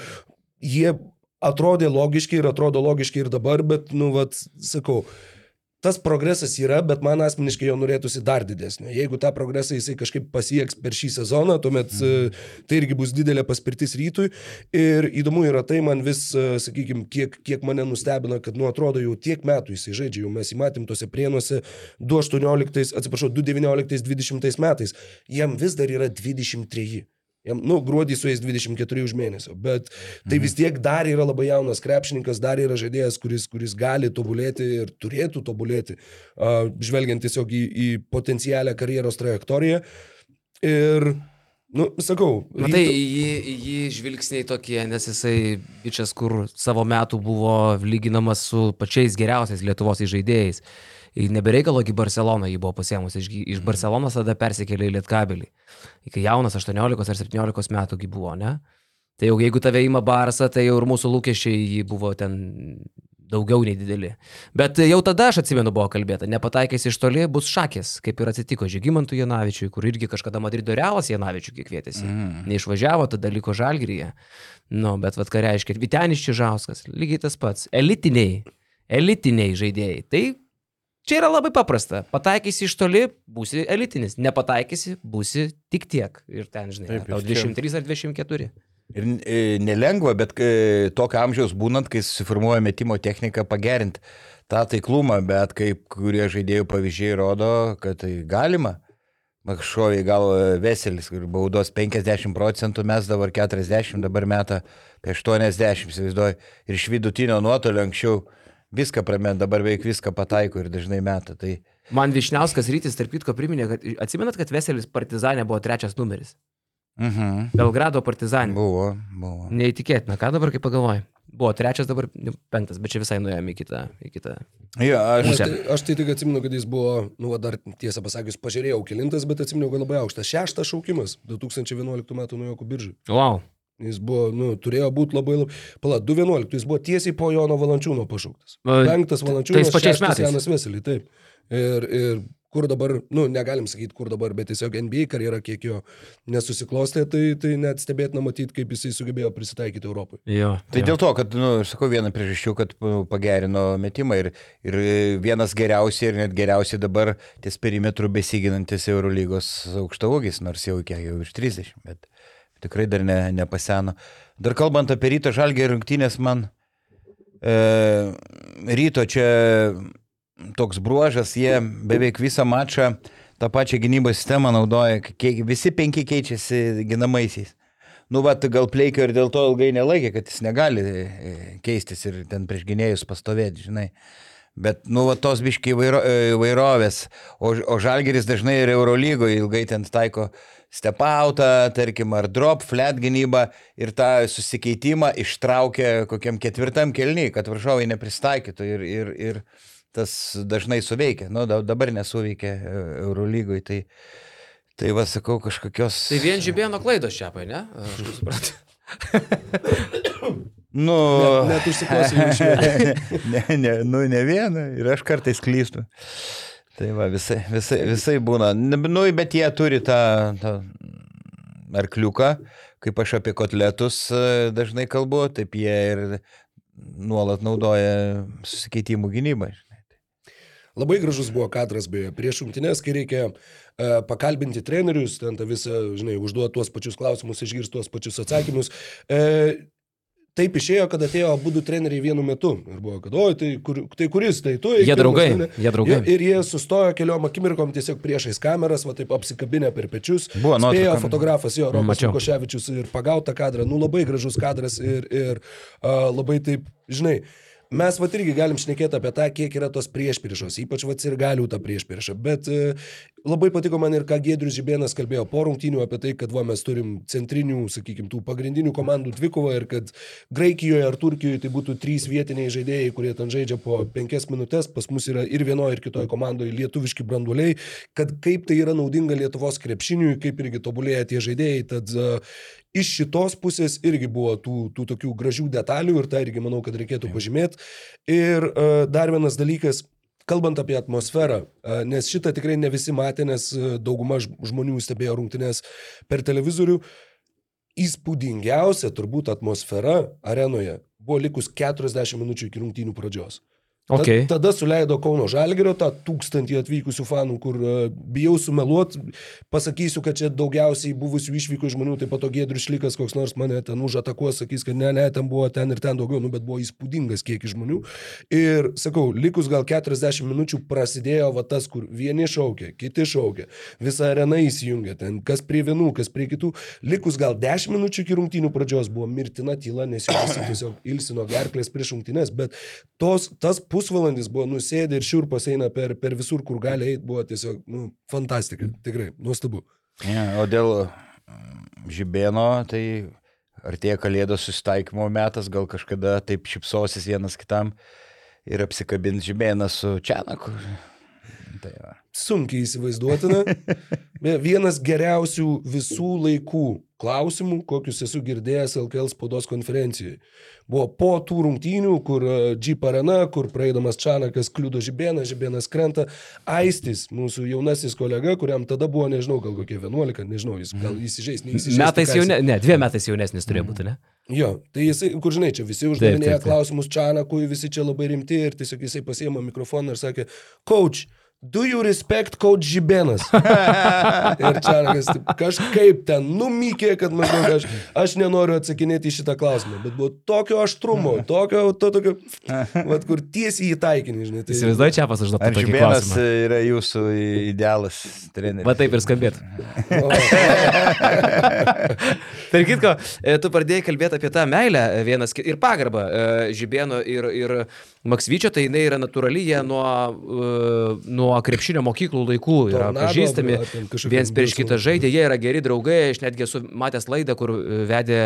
jie atrodė logiški ir atrodo logiški ir dabar, bet, nu, vad, sakau, tas progresas yra, bet man asmeniškai jo norėtųsi dar didesnio. Jeigu tą progresą jisai kažkaip pasieks per šį sezoną, tuomet mm. tai irgi bus didelė paspirtis rytui. Ir įdomu yra tai, man vis, sakykime, kiek, kiek mane nustebina, kad, nu, atrodo, jau tiek metų jisai žaidžia, jau mes įmatėm tose prienuose 2018, atsiprašau, 2019-2020 metais, jam vis dar yra 23. Jam, nu, gruodį su jais 24 už mėnesio, bet tai vis tiek dar yra labai jaunas krepšininkas, dar yra žaidėjas, kuris, kuris gali tobulėti ir turėtų tobulėti, uh, žvelgiant tiesiog į, į potencialią karjeros trajektoriją. Ir, nu, sakau, Matai, ryto- jį, jį žvilgsniai tokie, nes jisai bičias, kur savo metų buvo lyginamas su pačiais geriausiais Lietuvos žaidėjais. Ir Nebereikalo į Barceloną jį buvo pasiemus, iš, iš Barcelonos tada persikėlė į Lietkabelį. Kai jaunas 18 ar 17 metų gi buvo, ne? Tai jau jeigu tave įma Barsą, tai jau ir mūsų lūkesčiai jį buvo ten daugiau nei dideli. Bet jau tada aš atsimenu buvo kalbėta, nepataikęs iš toli bus šakės, kaip ir atsitiko Žygimantui Janavičiui, kur irgi kažkada Madrido Realas Janavičiui kiek kvietėsi. Mm. Neišvažiavo, tada liko Žalgryje. Nu, bet vad ką reiškia, Vitenis Čižauskas, lygiai tas pats, elitiniai, elitiniai žaidėjai. Tai čia yra labai paprasta. Pataikysi iš toli, būsi elitinis, nepataikysi, būsi tik tiek. Ir ten, žinai, Taip, tau ir čia- 23 ar 24. Ir e, nelengva, bet e, tokio amžiaus būnant, kai susiformuoja metimo technika, pagerinti tą taiklumą, bet kaip kurie žaidėjų pavyzdžiai rodo, kad tai galima. Makšoviai gal Veselis, kur baudos 50 procentų, mes dabar 40, dabar meta apie 80, įsivaizduoju. Ir iš vidutinio nuotolio anksčiau viską pramet, dabar beveik viską pataiko ir dažnai meta. Tai Man Višniauskas rytis, tarp kitko, priminė, kad atsimenat, kad Veselis Partizanė buvo trečias numeris. mhm. Belgrado Partizanė. buvo, buvo. Neįtikėtina, ką dabar kaip pagalvoji. Buvo trečias, dabar penktas, bet čia visai nuėjome į kitą. Į kitą. Jo, Aš aš, tai, aš tai tik atsimenu, kad jis buvo, nu, dar tiesą pasakius, pažiūrėjau kilintas, bet atsimenu, kad labai aukštas. Šeštas šaukimas 2011 m. nuojokų biržai. Wow. Jis buvo, nu, turėjo būti labai, labai... Pala, 2.11, jis buvo tiesiai po Jono Valančiūno pašauktas. Penktas Valančiūnas, šeštas metais. Janas Veselį, taip. Ir, ir kur dabar, nu, negalim sakyti, kur dabar, bet tiesiog NBA karjera, kiek jo nesusiklostė, tai, tai net stebėtina matyti, kaip jisai sugebėjo prisitaikyti Europai. Jo. Tai jo. dėl to, kad, nu, aš sakau, viena priežasčių, kad nu, pagerino metimą ir, ir vienas geriausiai ir net geriausiai dabar ties perimetrų besiginantis Eurolygos aukštaugis, nors jau kiek jau virš 30, bet tikrai dar ne, nepaseno. Dar kalbant apie ryto žalgį rungtynės, man e, ryto čia toks bruožas, jie beveik visą mačą tą pačią gynybos sistemą naudoja, kiek, visi penki keičiasi ginamaisiais. Nu, va, gal pleikio ir dėl to ilgai nelaikė, kad jis negali e, keistis ir ten prieš gynėjus pastovėti, žinai. Bet, nu, va, tos biškiai e, vairovės, o, o žalgeris dažnai ir Eurolygoje ilgai ten taiko stepautą, tarkim, ar drop, flat gynybą ir tą susikeitimą ištraukia kokiam ketvirtam kelniui, kad varžovai neprisitaikytų ir, ir, ir tas dažnai suveikia. Nu, da- dabar nesuveikia e, Eurolygoje, tai, tai va, sakau, kažkokios... Tai vien žibėno klaidos čia, ne? Aš kaip suprantu. Nu, Net- net užsikosėjau iš ne, ne, nu, ne vieną ir aš kartais klystu. Tai va, visai, visai, visai būna. Nu, bet jie turi tą, tą arkliuką, kaip aš apie kotletus e, dažnai kalbu, taip jie ir nuolat naudoja susikeitimų gynybą. Labai gražus buvo kadras, beje, prieš rungtynės, kai reikia uh, pakalbinti trenerius, ten tą visą, žinai, užduoti tuos pačius klausimus, išgirsti tuos pačius atsakymus. Uh, Taip išėjo, kad atėjo abu du treneriai vienu metu. Ir buvo, kad, oi, tai, kur, tai kuris, tai tu. Jie pirmas, draugai, ne, jie draugai. Ir, ir jie sustojo keliom akimirkom tiesiog priešais kameras, va taip apsikabinę per pečius. Buvo Spėjo nuotrauka. fotografas jo, Romas. Koševičius ir pagautą kadrą. Nu, labai gražus kadras ir, ir uh, labai taip, žinai, mes va irgi galim šnekėti apie tą, kiek yra tos priešpriešos, ypač va ir galių tą priešpriešą. Bet uh, labai patiko man ir ką Gedrius Žibėnas kalbėjo po rungtynių apie tai, kad va, mes turim centrinių, sakykime, tų pagrindinių komandų dvikovą ir kad Graikijoje ar Turkijoje tai būtų trys vietiniai žaidėjai, kurie ten žaidžia po penkias minutės, pas mus yra ir vienoje, ir kitoje komandoje lietuviški branduoliai, kad kaip tai yra naudinga Lietuvos krepšiniui, kaip irgi tobulėja tie žaidėjai. Tad uh, iš šitos pusės irgi buvo tų, tų tokių gražių detalių ir tą irgi manau, kad reikėtų pažymėti. Ir uh, dar vienas dalykas. Kalbant apie atmosferą, nes šitą tikrai ne visi matė, nes dauguma žmonių stebėjo rungtynės per televizorių, įspūdingiausia turbūt atmosfera arenoje buvo likus 40 minučių iki rungtynių pradžios. Okay. Tada suleido Kauno Žalgerio tą tūkstantį atvykusių fanų, kur e, bijau sumeluot, pasakysiu, kad čia daugiausiai buvusių išvykų žmonių, taip pat Gėdrius Šlikas, koks nors mane ten užatakuos, sakys, kad ne, ne, ten buvo ten ir ten daugiau, nu, bet buvo įspūdingas kiekis žmonių. Ir sakau, likus gal 40 minučių prasidėjo va tas, kur vieni šaukė, kiti šaukė, visa arena įsijungė, ten kas prie vienų, kas prie kitų. Likus gal 10 minučių iki rungtynių pradžios buvo mirtina tyla, nes jau visi tiesiog ilsino gerklės prieš rungtynės, bet tos, tas pusvalandis buvo nusėdę ir šiurpas eina per, per visur, kur gali eiti, buvo tiesiog, nu, fantastika, tikrai, nuostabu. Ja, o dėl mm, žibėno, tai artėja kalėdos susitaikymo metas, gal kažkada taip šipsosis vienas kitam ir apsikabins žibėną su Čianaku. Tai va. Sunkiai įsivaizduotina. Vienas geriausių visų laikų klausimų, kokius esu girdėjęs LKL spaudos konferencijoje. Buvo po tų rungtynių, kur e, Jeep arena, kur praeidamas Čanakas kliudo žibėną, žibėnas krenta. Aistis, mūsų jaunasis kolega, kuriam tada buvo, nežinau, gal kokie 11, nežinau, jis gal įsižeis, neįsižeis. Metais tai ką jau jis- ne, dviem metais jaunesnis turėjo būti, ne? Jo, tai jisai, kur žinai, čia visi uždavinėja klausimus Čanakui, visi čia labai rimti ir tiesiog jisai pasiema mikrofoną ir sakė, coach, do you respect coach Žibenas? ir Čanakas taip, kažkaip ten numykė, kad maždaug aš, aš nenoriu atsakinėti į šitą klausimą, bet buvo tokio aštrumo, tokio, to tokio, vat, kur tiesiai į taikinį, žinai. Tai, Įsivaizduoju, čia pas užduotų Ar tokį žibėnas klausimą. yra jūsų idealas treneris? Va taip ir skambėtų. Tark kitko, e, tu pradėjai kalbėti apie tą meilę e, vienas ir pagarbą e, Žibėno ir, ir Maksvyčio, tai jinai yra natūrali, jie nuo, e, nuo krepšinio mokyklų laikų yra Tornado, pažįstami, viens prieš kitą žaidė, jie yra geri draugai, aš netgi esu matęs laidą, kur e, vedė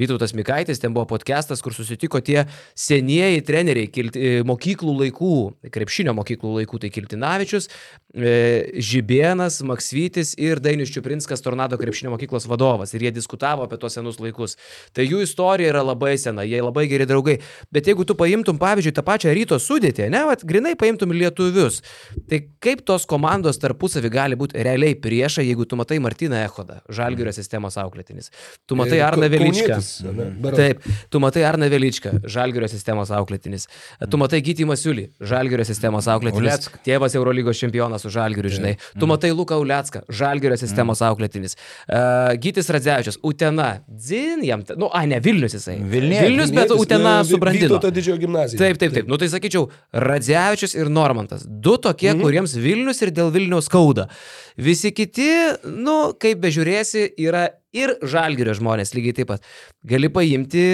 Vytautas Mikaitis, ten buvo podcastas, kur susitiko tie senieji treneriai kilti, e, mokyklų laikų, krepšinio mokyklų laikų, tai Kiltinavičius, Žibėnas, Maksvytis ir Dainis Čiuprinskas, Tornado krepšinio mokyklos vadovas. Ir jie diskutavo apie tos senus laikus. Tai jų istorija yra labai sena, jie labai geri draugai. Bet jeigu tu paimtum, pavyzdžiui, tą pačią ryto sudėtį, ne, vat, grinai paimtum lietuvius, tai kaip tos komandos tarpusavį gali būti realiai priešai, jeigu tu matai Martyną Echodą, Žalgirio sistemos auklėtinis. Tu matai Ir Arną Veličką. Berods. Taip, tu matai Arną Veličką, Žalgirio sistemos auklėtinis. Tu matai Gytį Masiulį, Žalgirio sistemos auklėtinis. Ulecką. Tėvas Eurolygos čempionas su Žalgiriu, žinai. Tu matai Luką Ulecką, Žalgirio sistemos auklėtinis. Uh, Gytis Radzevičius, Utena, Dzin jam, nu, a ne, Vilnius jisai. Vilnietė. Vilnius, bet Utena e, Vi- subrandino. Taip, taip, taip. Nu tai sakyčiau, Radzevičius ir Normantas. Du tokie, mhm. kuriems Vilnius ir dėl Vilniaus skauda. Visi kiti, nu, kaip bežiūrėsi, yra ir Žalgirio žmonės lygiai taip pat. Gali paimti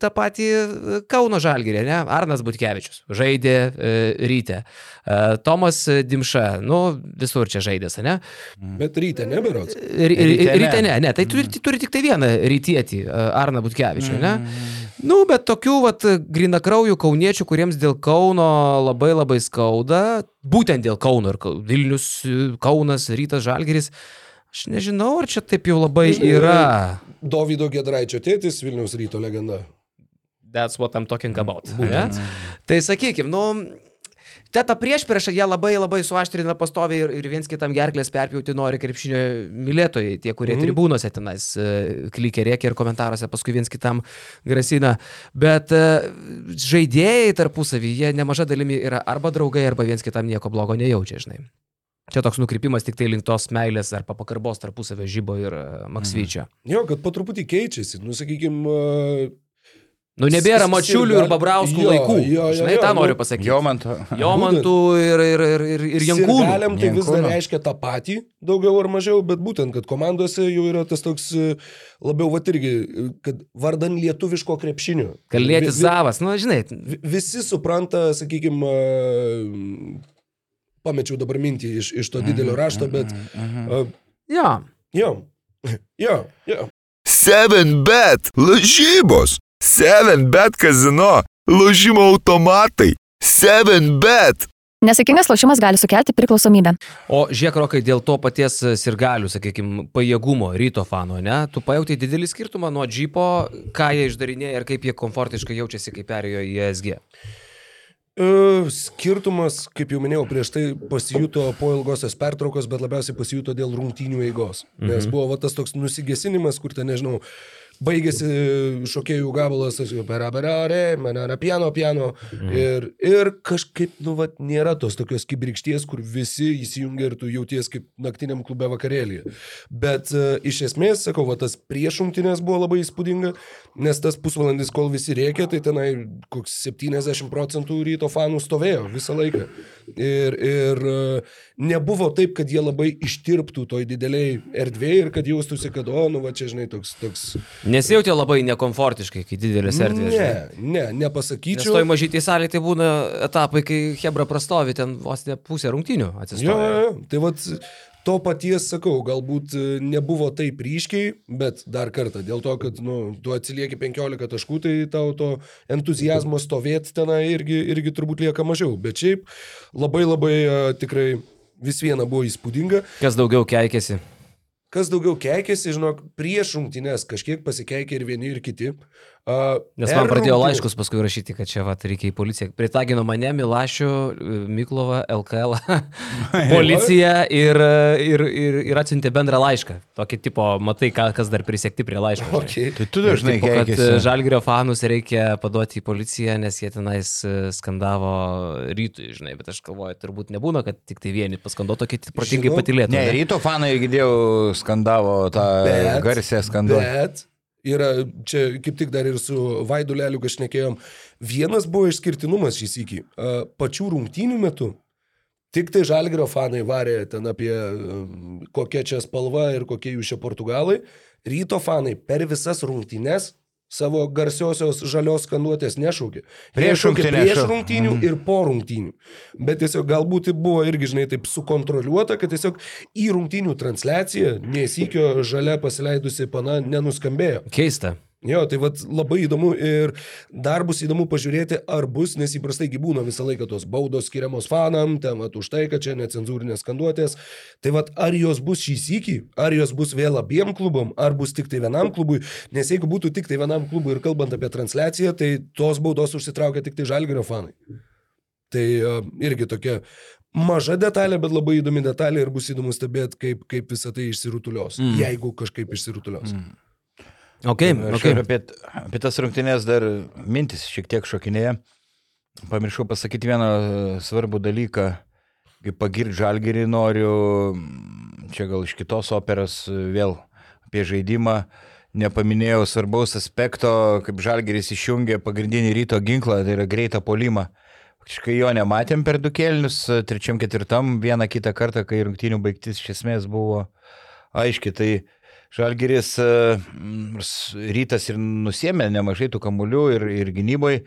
tą patį e, Kauno Žalgirį, ne? Arnas Butkevičius žaidė e, ryte. E, Tomas Dimša, nu, visur čia žaidės, ne? Bet ryte, neberots. Ryte ne. ryte ne, ne, tai turi, turi tik tai vieną rytietį, e, Arną Butkevičių, ne? Nu, bet tokių, vat, grinakraujų kauniečių, kuriems dėl Kauno labai labai skauda, būtent dėl Kauno ir Vilnius, Kaunas, Rytas, Žalgeris, aš nežinau, ar čia taip jau labai Žinai, yra. Dovydo Gedraičio tėtis, Vilniaus ryto legenda. That's what I'm talking about. Ne? Tai sakykime, nu, Ta, ta priešprieša, jie labai labai suaštrina pastoviai ir, ir viens kitam gerklės perpjauti nori krepšinio mylėtojai, tie, kurie mm. Mhm. tribūnose tenais e, klikė rėkia ir komentaruose paskui viens kitam grasina. Bet e, žaidėjai tarpusavį, jie nemaža dalimi yra arba draugai, arba viens kitam nieko blogo nejaučia, žinai. Čia toks nukrypimas tik tai link tos meilės ar papakarbos tarpusavio žybo ir e, Maksvyčio. Jo, kad po truputį keičiasi. Nu, sakykime, Nu, nebėra mačiulių ir babrauskų jo, laikų. jo, jo, Žinai, jo, tą nu, noriu pasakyti. Jomanto. Jomantų ir, ir, ir, ir, ir Jankūnų. Galiam tai vis dar reiškia tą patį, daugiau ar mažiau, bet būtent, kad komandose jau yra tas toks e, labiau, va irgi, e, kad vardan lietuviško krepšinio. Kalėtis Vi- vi- Zavas, nu, žinai, vi- Visi supranta, sakykime, pamečiau dabar mintį iš, iš to didelio rašto, bet... a, jo. Jo, jo, jo. 7bet lažybos. 7bet kazino. Lošimo automatai. 7bet. Nesėkmingas lošimas gali sukelti priklausomybę. O žiūrėk, Rokai, dėl to paties sirgalių, sakykime, pajėgumo ryto fano, ne? Tu pajautai didelį skirtumą nuo džipo, ką jie išdarinėja ir kaip jie komfortiškai jaučiasi, kai perėjo į ESG. E, Skirtumas, kaip jau minėjau, prieš tai pasijuto po ilgosios pertraukos, bet labiausiai pasijuto dėl rungtynių eigos. Nes buvo va, tas toks nusigesinimas, kur ten, nežinau, baigėsi šokėjų gabalas, beraberare, manana, piano, piano. Ir, ir kažkaip, nu, vat, nėra tos tokios kibirkšties, kur visi įsijungia ir tu jauties kaip naktiniam klube vakarėlėje. Bet uh, iš esmės, sakau, va, tas priešrungtinės buvo labai įspūdinga, nes tas pusvalandis, kol visi rėkė, tai tenai koks 70 procentų ryto fanų stovėjo visą laiką. Ir, ir uh, nebuvo taip, kad jie labai ištirptų toj dideliai erdvėje ir kad jaustųsi, kad, o, nu, va, čia, žinai, toks... toks Nesijauti labai nekomfortiškai, kai didelės erdvės. žinai. Ne, ne, Nes nepasakyčiau. toj mažytėje salėje tai būna etapai, kai Hebra prastovi ten vos ne pusę rungtinių Jo, atsistoja. jo, jo. tai vad to paties sakau, galbūt e, nebuvo taip ryškiai, bet dar kartą, dėl to, kad nu, tu atsilieki 15 taškų, tai tau to entuzijazmo stovėti tenai irgi, irgi turbūt lieka mažiau. Bet šiaip labai labai a, tikrai vis viena buvo įspūdinga. Kas daugiau keikėsi? Kas daugiau keikėsi, žinok, prieš rungtynės kažkiek pasikeikė ir vieni, ir kiti. A, Nes man pradėjo rungtynes- laiškus paskui rašyti, kad čia va, reikia į policiją. Pritagino mane Milašių, Miklovą, LKL, policiją ir, ir, ir, ir atsiuntė bendrą laišką. Tokį tipo, matai, ką, kas dar prisiekti prie laiško. Okay. Tai tu dažnai tipo, kad keikiasi. Žalgirio fanus reikia paduoti į policiją, nes jie tenais e, skandavo rytui, žinai, bet aš galvoju, turbūt nebūna, kad tik tai vieni paskanduoto, kiti protingai Žinau. patilėtų. Ne, ne? ryto fanai girdėjau skandavo tą Bet- garsę skandavo. Bet yra, čia kaip tik dar ir su Vaidu Leliu kažnekėjom, vienas buvo išskirtinumas šį sykį. A, Pačių rungtynių metu tik tai Žalgrio fanai varė ten apie um, kokia čia spalva ir kokie jūs čia portugalai. Ryto fanai per visas rungtynes savo garsiosios žalios skanduotės nešaukė. Prieš šaukė rungtynes Prieš rungtynių ir po rungtynių. Bet tiesiog galbūt tai buvo irgi, žinai, taip sukontroliuota, kad tiesiog į rungtynių transliaciją nesykio žalia pasileidusi pana nenuskambėjo. Keista. Jo, tai vat labai įdomu ir dar bus įdomu pažiūrėti, ar bus, nes įprastai gi būna visą laiką tos baudos skiriamos fanam, ten vat už tai, kad čia necenzūrinės skanduotės. Tai vat ar jos bus šį sykį, ar jos bus vėl abiem klubom, ar bus tik tai vienam klubui, nes jeigu būtų tik tai vienam klubui ir kalbant apie transliaciją, tai tos baudos užsitraukia tik tai žalgerio fanai. Tai uh, irgi tokia maža detalė, bet labai įdomi detalė ir bus įdomu stebėti, kaip, kaip visą tai išsirutulios. Mm. Jeigu kažkaip išsirutulios. Mm. Okay. ir apie, apie tas rungtynės dar mintis šiek tiek šokinėja. Pamiršau pasakyti vieną e, svarbų dalyką. Kaip pagirti žalgerį noriu, čia gal iš kitos operos e, vėl apie žaidimą. Nepaminėjau svarbaus aspekto, kaip žalgeris išjungė pagrindinį ryto ginklą, tai yra greitą polimą. Faktiškai jo nematėm per du kelnius, e, trečiam, ketvirtam, vieną kitą kartą, kai rungtynių baigtis iš esmės buvo aiški. Tai Žalgeris e, rytas ir nusėmė nemažai tų kamuolių ir, ir gynyboje,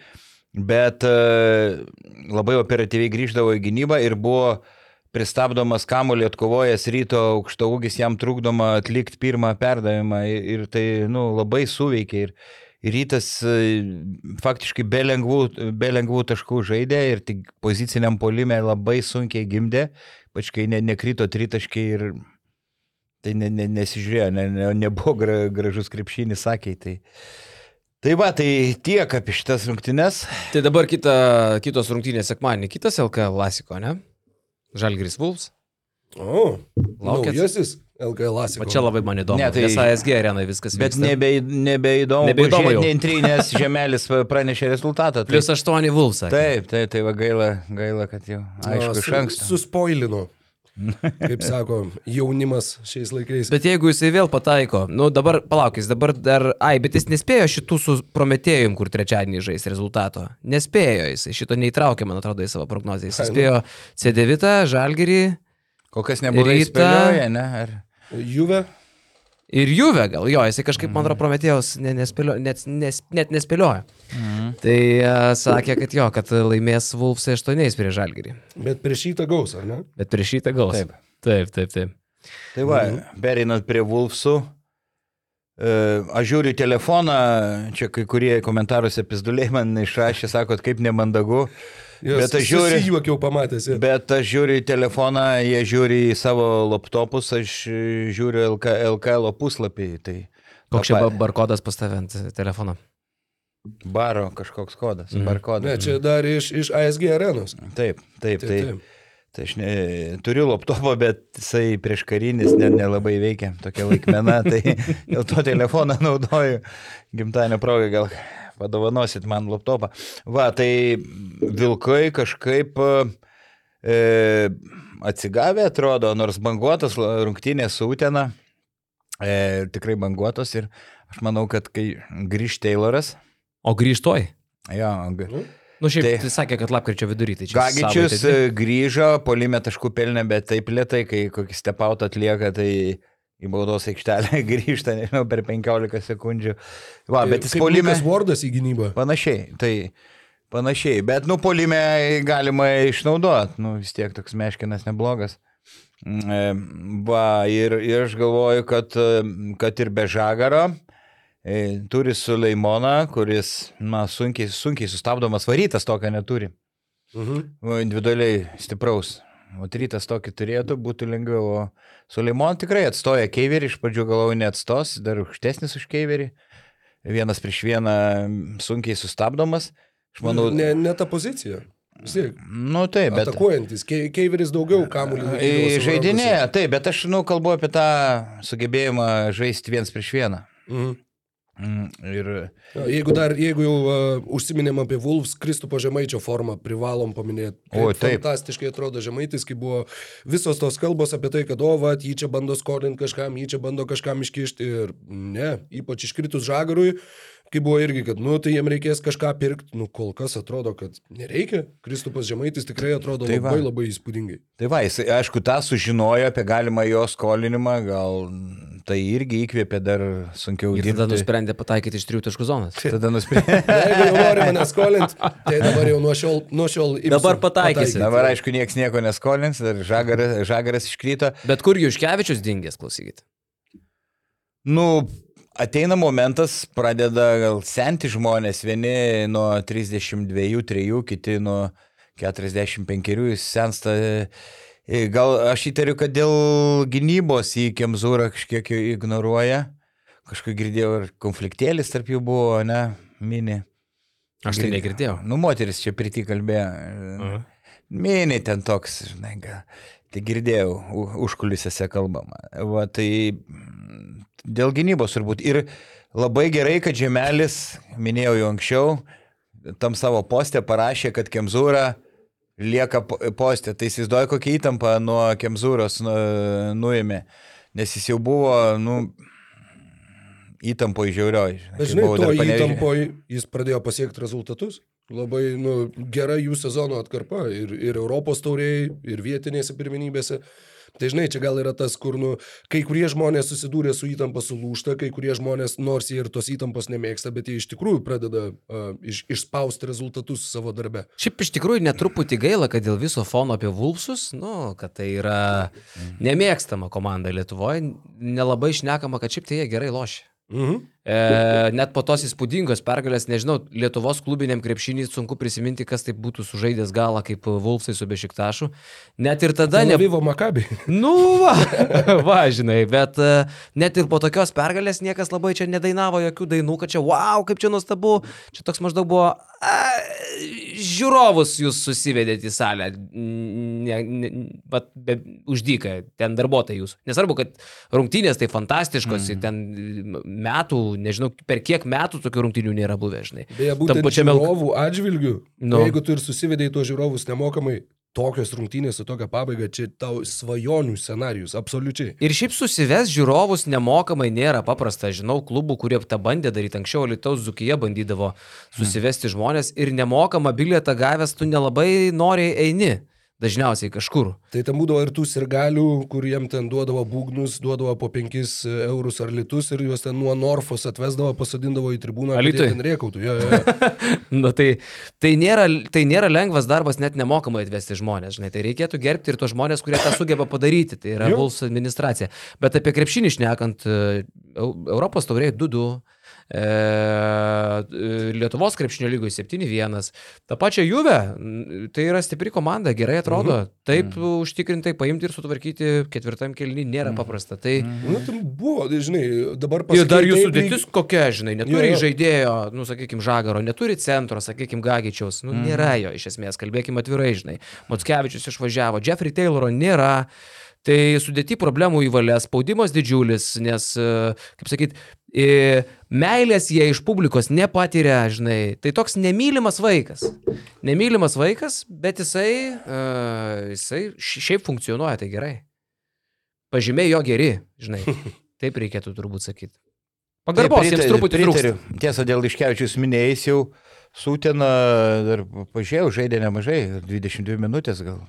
bet e, labai operatyviai grįždavo į gynybą ir buvo pristabdomas kamuolį atkovojęs ryto aukšto ūgis, jam trukdoma atlikti pirmą perdavimą ir, ir tai nu, labai suveikė. Ir rytas e, faktiškai be lengvų, be lengvų taškų žaidė ir tik poziciniam polime labai sunkiai gimdė, pač kai ne, nekrito tritaškiai ir tai ne, ne, nesižiūrėjo, ne, ne, nebuvo gra, gražus krepšinis, sakė. Tai, tai va, tai tiek apie šitas rungtynes. Tai dabar kita, kitos rungtynės sekmanį, kitas LKL klasiko, ne? Žalgris Vulfs. O, naujasis LKL O Lasiko. čia labai man įdomu. Ne, Ne, tai- tai... Nes ASG arenai viskas Bet nebe, nebeįdomu, Nebeįdomu jau. Neintrinės žemelis pranešė rezultatą. Tai, Plius 8 Vulfs. taip, taip, tai va gaila, gaila kad jau aišku iš anksto. Suspoilino. Kaip sako jaunimas šiais laikais. Bet jeigu jisai vėl pataiko, nu dabar palaukis, dabar dar, ai, bet jis nespėjo šitų su prometėjum, kur trečiadienį žais rezultato. Nespėjo jisai, šito neįtraukė, man atrodo, į savo prognozę. Jis nu. spėjo C9, Žalgirį Kol kas nebuvai Rytą- spėlioję, ne? Ar... Juve. Ir Juve gal, jo, jisai kažkaip, man atrodo, prometėjos ne, nespėlio, net, nes, net nespėliojo. Mhm. Tai uh, sakė, kad jo, kad laimės Vulfs 8 prieš Žalgirį. Bet prieš šitą gaus, ar ne? Bet prieš šitą gaus. Taip. Taip, taip, taip. Tai va, pereinant prie Wolfsų. e, Aš žiūriu telefoną, čia kai kurie komentaruose pizduliai man išrašė, sakot, kaip nemandagu. Bet aš žiūriu- Juokiau pamatęs. Bet aš žiūriu į telefoną, jie žiūri į savo laptopus, aš žiūriu LK, LKL puslapį. Tai Koks čia barkodas pas tave ant telefono? Baro kažkoks kodas, Mhm. barkodas. Ne, čia dar iš, iš ASG arenos. Taip, taip, Taip, tai. taip. Tai aš ne, turiu laptopą, bet jisai prieš karinis ne- nelabai veikia, tokia laikmena, tai dėl to telefoną naudoju. Gimtadienio progą gal padovanosit man laptopą. Va, tai vilkai kažkaip e, atsigavę atrodo, nors banguotos la- rungtynės su Utena, e, tikrai banguotos ir aš manau, kad kai grįž Tayloras, O grįžtoj. jo, g- Nu, šiaip Tai- tai sakė, kad lapkričio vidury. Tai čia Gagičius grįžo, polime taškų pelnė, bet taip lietai, kai kokį stepautą atlieka, tai į baudos aikštelę grįžta, nežinau, per 15 sekundžių. Va, bet jis polime. Wardas į gynybą. Panašiai, tai panašiai, bet nu polime galima išnaudoti, nu vis tiek toks meškinas neblogas. Mm, e, Va, ir, ir aš galvoju, kad, e, kad ir be žagaro e, turi Suleimoną, kuris, na, sunkiai, sunkiai sustabdomas varytas tokio neturi. Mhm. Individualiai stipraus. O rytas tokį turėtų būti lengviau. O Suleimon tikrai atstoja Keiverį, iš pradžių galvoju neatstos, dar aukštesnis už Keiverį. Vienas prieš vieną sunkiai sustabdomas. Aš manau, Ne, ne ta pozicija. Vis tiek. nu taip, bet... Atakuojantis. Kei- Keiveris daugiau kamuolį. Žaidinėje, taip, bet aš, nu, kalbu apie tą sugebėjimą žaisti viens prieš vieną. Mhm. Mm, Ir Jeigu dar, jeigu jau uh, užsiminėm apie Wolves, Kristupo Žemaičio formą privalom paminėti. O, Kaip taip. Fantastiškai atrodo Žemaitis, kai buvo visos tos kalbos apie tai, kad o, va, jį čia bando skolinti kažkam, jį čia bando kažkam iškišti ir ne, ypač iškritus žagarui, kai buvo irgi, kad, nu, tai jiem reikės kažką pirkti, nu, kol kas atrodo, kad nereikia. Kristupas Žemaitis tikrai atrodo Tai tai va. labai labai įspūdingai. tai va, jis, aišku, tą sužinojo apie galimą jo skolinimą, gal tai irgi įkvėpė dar sunkiau Ir tada dirbti. nusprendė pataikyti iš trijų taškų zonas. Tada nusprendė. Jeigu jau nori mane skolinti, tai dabar jau nuo šiol, nuo šiol Dabar pataikysi. Dabar, aišku, niekas nieko neskolins, dar žagaras, žagaras iškrito. Bet kur Juškevičius dingęs, klausykit. Nu, ateina momentas, pradeda gal senti žmonės, vieni nuo 32-3, kiti nuo 45 jis sensta. E, Gal aš įtariu, kad dėl gynybos į Kemzūrą kažkiek ignoruoja. Kažkaip girdėjau, ir konfliktėlis tarp jų buvo, ne, mini. Aš tai negirdėjau. Nu, moteris čia priti kalbėjo. Mini ten toks, žinai, gal. Tai girdėjau, užkulisiuose kalbama. Va, tai mm, dėl gynybos turbūt. Ir labai gerai, kad Žemelis, minėjau jau anksčiau, tam savo postę parašė, kad Kemzūra lieka po- postė. Tai įsivaizduoju, kokia įtampa nuo Kemzūros nu, nuėmė. Nes jis jau buvo, nu, įtampoje žiaurioj. Bet žinai, to įtampoje jis pradėjo pasiekti rezultatus. Labai nu, gera jų sezono atkarpa ir, ir Europos tauriai, ir vietinėse pirmenybėse. Tai žinai, čia gal yra tas, kur, nu, kai kurie žmonės susidūrė su įtampa sulūšta, kai kurie žmonės, nors jie ir tos įtampos nemėgsta, bet jie iš tikrųjų pradeda uh, iš, išspausti rezultatus savo darbe. Šiaip iš tikrųjų netruputį gaila, kad dėl viso fono apie Vulfsus, nu, kad tai yra nemėgstama komanda Lietuvoje, nelabai išnekama, kad šiaip tai jie gerai lošia. Mhm. E, net po tos įspūdingos pergalės, nežinau, Lietuvos klubiniam krepšinį sunku prisiminti, kas taip būtų sužaidęs galą kaip Vulfsai su Bešiktašu. Net ir tada ne... Nevyvo Makabi. Nu, va, va, žinai, bet e, net ir po tokios pergalės niekas labai čia nedainavo jokių dainų, kad čia, wow, kaip čia nuostabu. Čia toks maždaug buvo, a, žiūrovus jūs susivedėte į salę, ne, ne, bet, bet uždyka, ten darbuotojai jūs. Nesvarbu, kad rungtynės tai fantastiškos, mm. ten metų, nežinau, per kiek metų tokių rungtynių nėra buvę, žinai. Beje, būtent pačiame- žiūrovų atžvilgių, Nu. nu. jeigu tu ir susivedai tuos žiūrovus nemokamai, tokios rungtynės su tokia pabaiga, čia tau svajonių scenarius, absoliučiai. Ir šiaip susives žiūrovus nemokamai nėra paprasta. Žinau klubų, kurie tą bandė daryti anksčiau, Lietuvos Zukija bandydavo susivesti žmonės ir nemokamą bilietą gavęs tu nelabai noriai eini. Dažniausiai kažkur. Tai ten būdavo ir tų sirgalių, kuriem ten duodavo būgnus, duodavo po 5 eurus ar litus ir juos ten nuo Norfos atvesdavo, pasadindavo į tribūną. Alytuj? Ten rėkautų. Jo, jo, jo. Na tai, tai, nėra, tai nėra lengvas darbas net nemokamai atvesti žmonės. Žinai. Tai reikėtų gerbti ir tos žmonės, kurie tą sugeba padaryti. Tai yra. Vuls administracija. Bet apie krepšinį šnekant, e, Eu- Europos tauriai 2-2. E, Lietuvos krepšinio lygoje 7-1. Ta pačia Juve, tai yra stipri komanda, gerai atrodo. Mhm. Taip užtikrintai paimti ir sutvarkyti ketvirtam kelnį nėra paprasta. Tai Nu, tai buvo, tai, žinai, dabar Ir dar jų taip, sudėtis kokia, žinai, neturi Jo, jo. žaidėjo, nu, sakykime, žagaro, neturi centro, sakykime, Gagičiaus, nu, nėra jo iš esmės, kalbėkime atvirai, žinai. Motskevičius išvažiavo, Jeffrey Tayloro nėra. Tai sudėti problemų įvalės, spaudimas didžiulis, nes, e, kaip sakyt, e, meilės jie iš publikos nepatiria, žinai. Tai toks nemylimas vaikas. Nemylimas vaikas, bet jisai, uh, jisai ši- šiaip funkcionuoja, tai gerai. Pažymiai jo geri, žinai. Taip reikėtų turbūt sakyti. Pagarbos jiems truputį trūksta. Tiesa, dėl iškevičius minėjais jau Sūtena dar pažiūrėjau, žaidė nemažai, 22 minutės gal.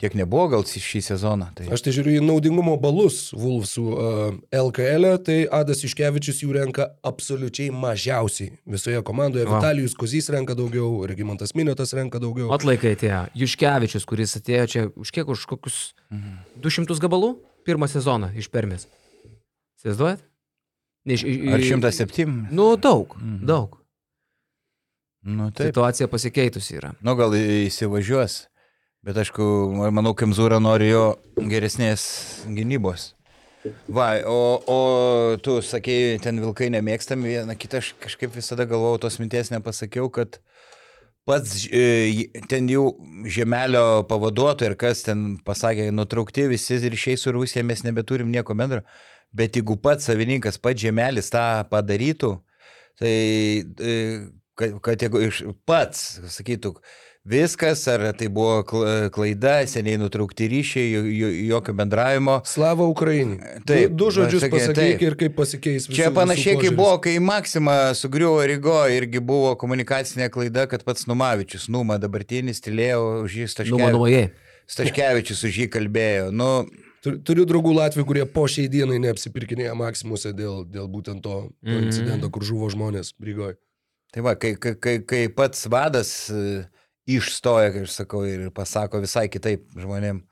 Tiek nebuvo gal šį sezoną. Tai... Aš tai žiūriu į naudingumo balus Vulfsų uh, LKL, -e, tai Adas Iškevičius jų renka absoliučiai mažiausiai visoje komandoje. Va. Vitalijus Kozys renka daugiau, Regimantas Miniotas renka daugiau. Atlaikai atėjo. Juškevičius, kuris atėjo čia už kiek, už kokius 200 gabalų pirmą sezoną iš permės. Įsivaizduojat? Ne, iš- i- Ar i- 107? Nu, daug, daug. Nu, taip. Situacija pasikeitusi yra. Nu, gal įsivažiuos. Bet aišku, manau, Kemzūra nori jo geresnės gynybos. Va, o, o tu sakei, ten vilkai nemėgstami, vieną kitą aš kažkaip visada galvojau, tos minties nepasakiau, kad pats e, ten jau žemelio pavaduotojai ir kas ten pasakė, nutraukti visi ryšiai su Rusija, mes nebeturim nieko bendro. Bet jeigu pats savininkas, pats žemelis tą padarytų, tai e, kad, kad jeigu iš pats sakytų, viskas, ar tai buvo kla- klaida, seniai nutraukti ryšiai, jo- jo- jokio bendravimo. Slava Ukrainai. Taip, du, du žodžius pasakė, pasakyk taip. ir kaip pasikeis. Čia visų- panašiai kaip buvo, kai Maksima sugriuvo Rygo, irgi buvo komunikacinė klaida, kad pats Numavičius, Numa dabartinis, tylėjo už jį Staškevičius. Staškevičius už jį kalbėjo. Nu, Tur- Turiu draugų Latvijų, kurie po šiai dienai neapsipirkinėja Maksimuose dėl, dėl būtent to, to Mhm. incidento, kur žuvo žmonės Rygoje. tai va, kai, kai, kai, pats vadas e, išstoja, kaip aš sakau, ir pasako visai kitaip žmonėm.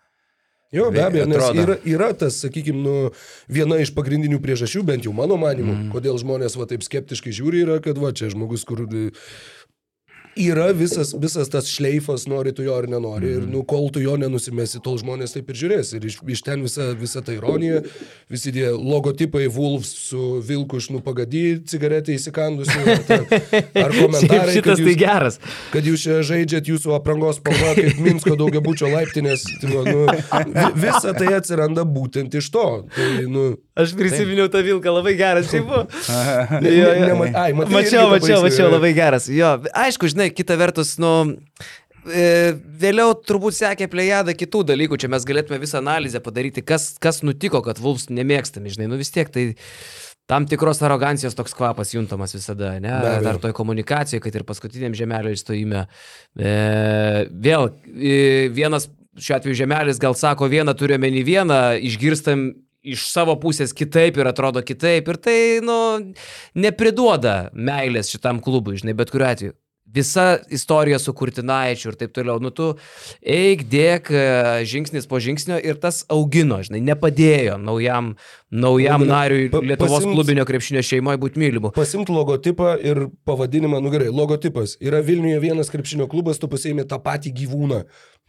Jo, be abejo, nes yra, yra tas, sakykime, nu, viena iš pagrindinių priežasčių, bent jau mano manimu, mm. kodėl žmonės va taip skeptiškai žiūri, yra, kad va čia žmogus, kur yra visas, visas tas šleifas, nori tu jo ar nenori, mm. ir Mhm. nu, kol tu jo nenusimesi, tol žmonės taip ir žiūrės. Ir iš, iš ten visa, visa ta ironija, visi tie logotipai Wolves su vilku iš nupagadį, cigaretę įsikandusiu, ar, komentarai, Šitas kad tai jūs, geras. kad jūs čia žaidžiat jūsų aprangos spalva kaip Minsko daugiabučio laiptinės. Tai, nu, vi- visa tai atsiranda būtent iš to. Tai, nu, Aš prisiminiau tą vilką, labai geras čia buvo. ne, ne, nema- ai, matai, Mačiau, mačiau, mačiau, labai geras. Jo, aišku, žinai, kita vertus, nu, e, vėliau turbūt sekė plejada kitų dalykų, čia mes galėtume visą analizę padaryti, kas, kas nutiko, kad Vulfs nemėgstami, žinai, nu vis tiek tai tam tikros arogancijos toks kvapas juntamas visada, ne? Dar toj komunikacijoje, kad ir paskutiniam žemelio įstojime. E, vėl e, vienas, šiuo atveju žemelis gal sako vieną, turiu menį vieną, išgirstam iš savo pusės kitaip ir atrodo kitaip ir tai, nu, nepriduoda meilės šitam klubui, žinai, bet kuriuo atveju. Visa istorija su Kurtinaičiu ir taip toliau, nu tu eik, dėk e, žingsnis po žingsnio ir tas augino, žinai, nepadėjo naujam, naujam Labai- nariui Lietuvos pasiimt- klubinio krepšinio šeimoje būti mylimu. Pasimti logotipą ir pavadinimą, nu gerai, logotipas. Yra Vilniuje vienas krepšinio klubas, tu pasiimi tą patį gyvūną,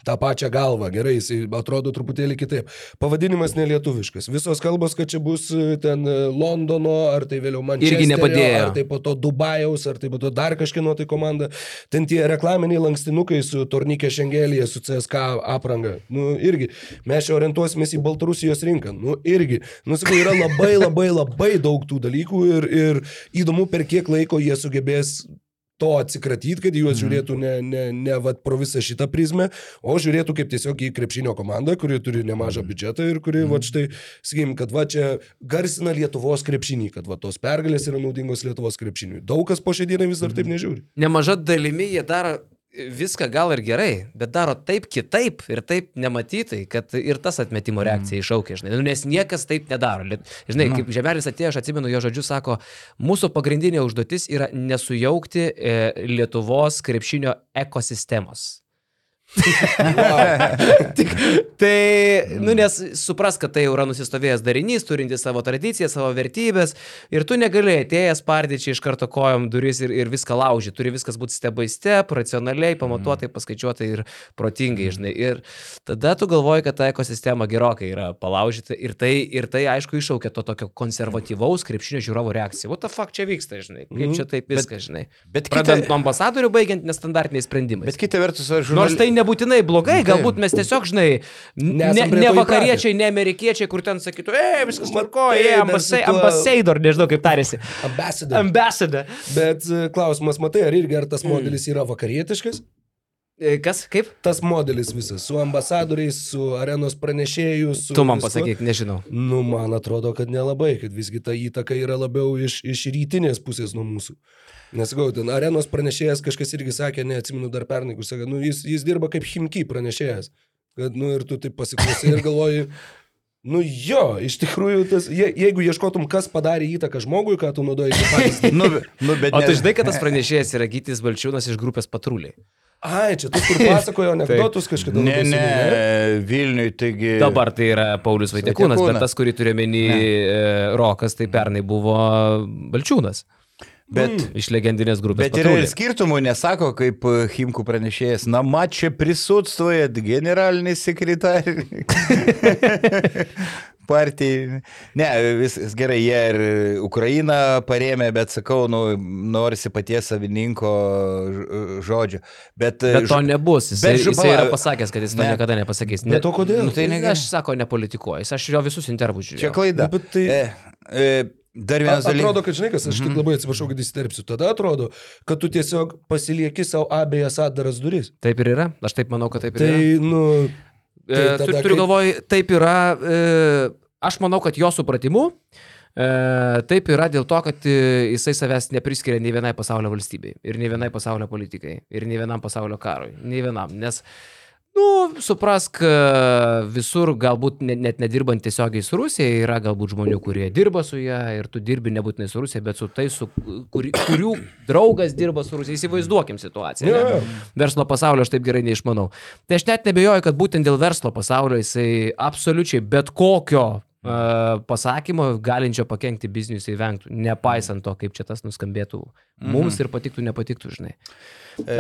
tą pačią galvą, gerai, jis atrodo truputėlį kitaip. Pavadinimas nelietuviškas. Visos kalbos, kad čia bus e, ten e, Londono, ar tai vėliau Manchesterio, nepadėjo. ar tai po to Dubajaus, ar tai po to dar kažkieno tai komanda. Ten tie reklaminiai lankstinukai su Tornikė Šengelėje, su CSK apranga. Nu, irgi. Mes čia orientuosimės į Baltarusijos rinką. Nu, irgi. Nu, sakau, yra labai, labai, labai daug tų dalykų ir, ir įdomu, per kiek laiko jie sugebės to atsikratyti, kad juos žiūrėtų ne, ne, ne vat, pro visą šitą prizmę, o žiūrėtų kaip tiesiog į krepšinio komandą, kuri turi nemažą biudžetą ir kuri, va štai, sakykim, kad va čia garsina Lietuvos krepšinį, kad va tos pergalės yra naudingos Lietuvos krepšiniui. Daug kas po šią dieną vis dar taip nežiūri. Nemaža dalimi jie daro viską gal ir gerai, bet daro taip kitaip ir taip nematytai, kad ir tas atmetimo reakcija iššaukia, žinai, nu, nes niekas taip nedaro. Žinai, kaip Žemelis atėjo, aš atsimenu jo žodžius, sako, mūsų pagrindinė užduotis yra nesujaukti e, Lietuvos krepšinio ekosistemos. Tik, tai, nu, nes supras, kad tai jau yra nusistovėjęs darinys, turintis savo tradiciją, savo vertybės ir tu negali atėjęs pardyčiai iš karto kojom duris ir, ir viską laužyti. Turi viskas būti step by step, racionaliai, pamatuotai, paskaičiuotai ir protingai, žinai. Ir tada tu galvoji, kad ta ekosistema gerokai yra palaužyta ir tai, ir tai aišku, iššaukia to tokio konservatyvaus krepšinio žiūrovo reakciją. What the fuck čia vyksta, žinai? Kaip čia taip viskas, žinai? bet Pradedant kita- nuo ambasadorių, baigiant nestandartiniais sprendimais. Bet kita vertus, aš Nors tai nebūtinai blogai, galbūt mes tiesiog, žinai, ne, ne vakariečiai, ne amerikiečiai, kur ten sakytų, e, viskas Matai, tvarkoja, mes ambasa, su tuo- ambasador, nežinau kaip tarėsi. Ambassador. Ambassador. Bet e, klausimas, matai, ar irgi ar tas modelis yra vakarietiškas? E, Kas, kaip? Tas modelis visas, su ambasadoriais, su arenos pranešėjų, su... Tu man pasakyk, nežinau. Nu, man atrodo, kad nelabai, kad visgi ta įtaka yra labiau iš, iš rytinės pusės nuo mūsų. Nesakau, ten arenos pranešėjas kažkas irgi sakė, neatsimenu dar pernai, kur sakė, nu, jis, jis dirba kaip Himki pranešėjas. Kad, nu, ir tu taip pasiklausai ir galvoji, nu jo, iš tikrųjų, tas, je, jeigu ieškotum, kas padarė įtaką žmogui, ką tu naudoji kaip pavyzdį. Nu, nu, bet O ne- tu žinai, kad tas pranešėjas yra Gytis Balčiūnas iš grupės patruliai. Ai, čia tu kur pasakojo anegdotus kažkada. Ne, ne, seniai, Vilniui, taigi. Dabar tai yra Paulius Vaitekūnas, bet tas, kurį turi menį Rokas, tai pernai buvo Balčiūnas. Bet, Iš legendinės grupės. bet yra ir skirtumų, nesako, kaip e, Himkų pranešėjas, na, mačia prisutstvoja generalinis sekretarius. Partijai. Ne, viskas gerai, jie ir Ukrainą parėmė, bet sakau, nu, norisi paties savininko žodžio. Bet, e, Bet to ž- nebus. Jisai, bet jisai yra pasakęs, kad jis to Ne. niekada nepasakys. Bet o kodėl? Nu, tai Ne, negali. aš sako, nepolitikuoju. Aš jo visus intervus žiūrėjau. Čia klaida. Nu, bet tai- E, e, dar vienas dalykas. Atrodo, kad žinai, kas, aš tik labai atsiprašau, kad įsiterpsiu. Tada atrodo, kad tu tiesiog pasilieki savo abiejas atdaras duris. Taip ir yra. Aš taip manau, kad taip ir Tai, yra. nu, E, tai tu- tada Turiu kaip- galvoj, taip yra. e, Aš manau, kad jo supratimu e, taip yra dėl to, kad jisai savęs nepriskiria nei vienai pasaulio valstybei ir nei vienai pasaulio politikai ir nei vienam pasaulio karui. Nei vienam. Nes, nu, suprask, e, visur galbūt ne- net nedirbant tiesiogiai su Rusija, yra galbūt žmonių, kurie dirba su ją ir tu dirbi nebūtinai su Rusija, bet su tais, su, kuri, kurių draugas dirba su Rusija. Įsivaizduokim situaciją. Ne? verslo pasaulio aš taip gerai neišmanau. Tai aš net nebejoju, kad būtent dėl verslo pasaulio jisai absoliučiai bet kokio pasakymo galinčio pakengti bizniui jisai vengtų, nepaisant to, kaip čia tas nuskambėtų mums ir patiktų, nepatiktų, žinai.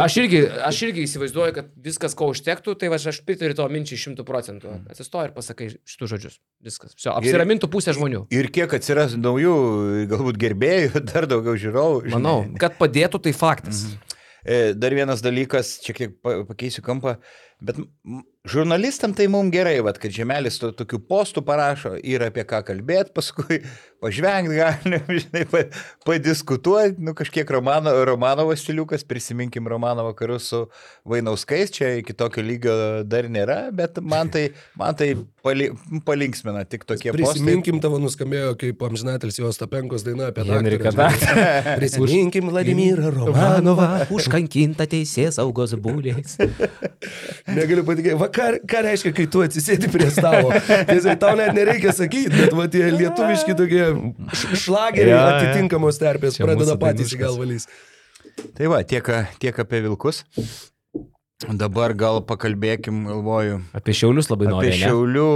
Aš irgi, aš irgi įsivaizduoju, kad viskas, ko užtektų, tai va, aš pritariu to minčiai šimtų procentų. Atsistoji ir pasakai šitų žodžius. Viskas. Visio, apsiramintų pusė žmonių. Ir kiek atsiras naujų, galbūt gerbėjų, dar daugiau žiūrovų. žinai. Manau, kad padėtų, tai faktas. E, Dar vienas dalykas, čia kiek pa- pakeisiu kampą, bet žurnalistam tai mums gerai, vat, kad žemelis to, tokių postų parašo ir apie ką kalbėti, paskui pažvengti galim, žinai, pa, padiskutuoti, nu kažkiek Romano, Romanovo stiliukas, prisiminkim Romanovo karus su Vainauskais, čia iki tokio lygio dar nėra, bet man tai, man tai pali, palinksmina tik tokie postai. Prisiminkim tavo nuskambėjo kaip amžinatelis jos Tapenkos daina apie Henriką žinai. Prisiminkim Vladimirą Romanovą. užkankinta teisės saugos būliais. Negaliu patikėti. Va, ką, ką reiškia, kai tu atsisėdi prie stalo? Tiesiog tau net nereikia sakyti, bet va tie lietuviški tokie šlageriai Jo, jo. atitinkamos terpės Čia pradeda patys galvalys. Tai va, tiek, tiek apie vilkus. Dabar gal pakalbėkim, galvoju, Apie šiaulius labai apie noriu. šiaulių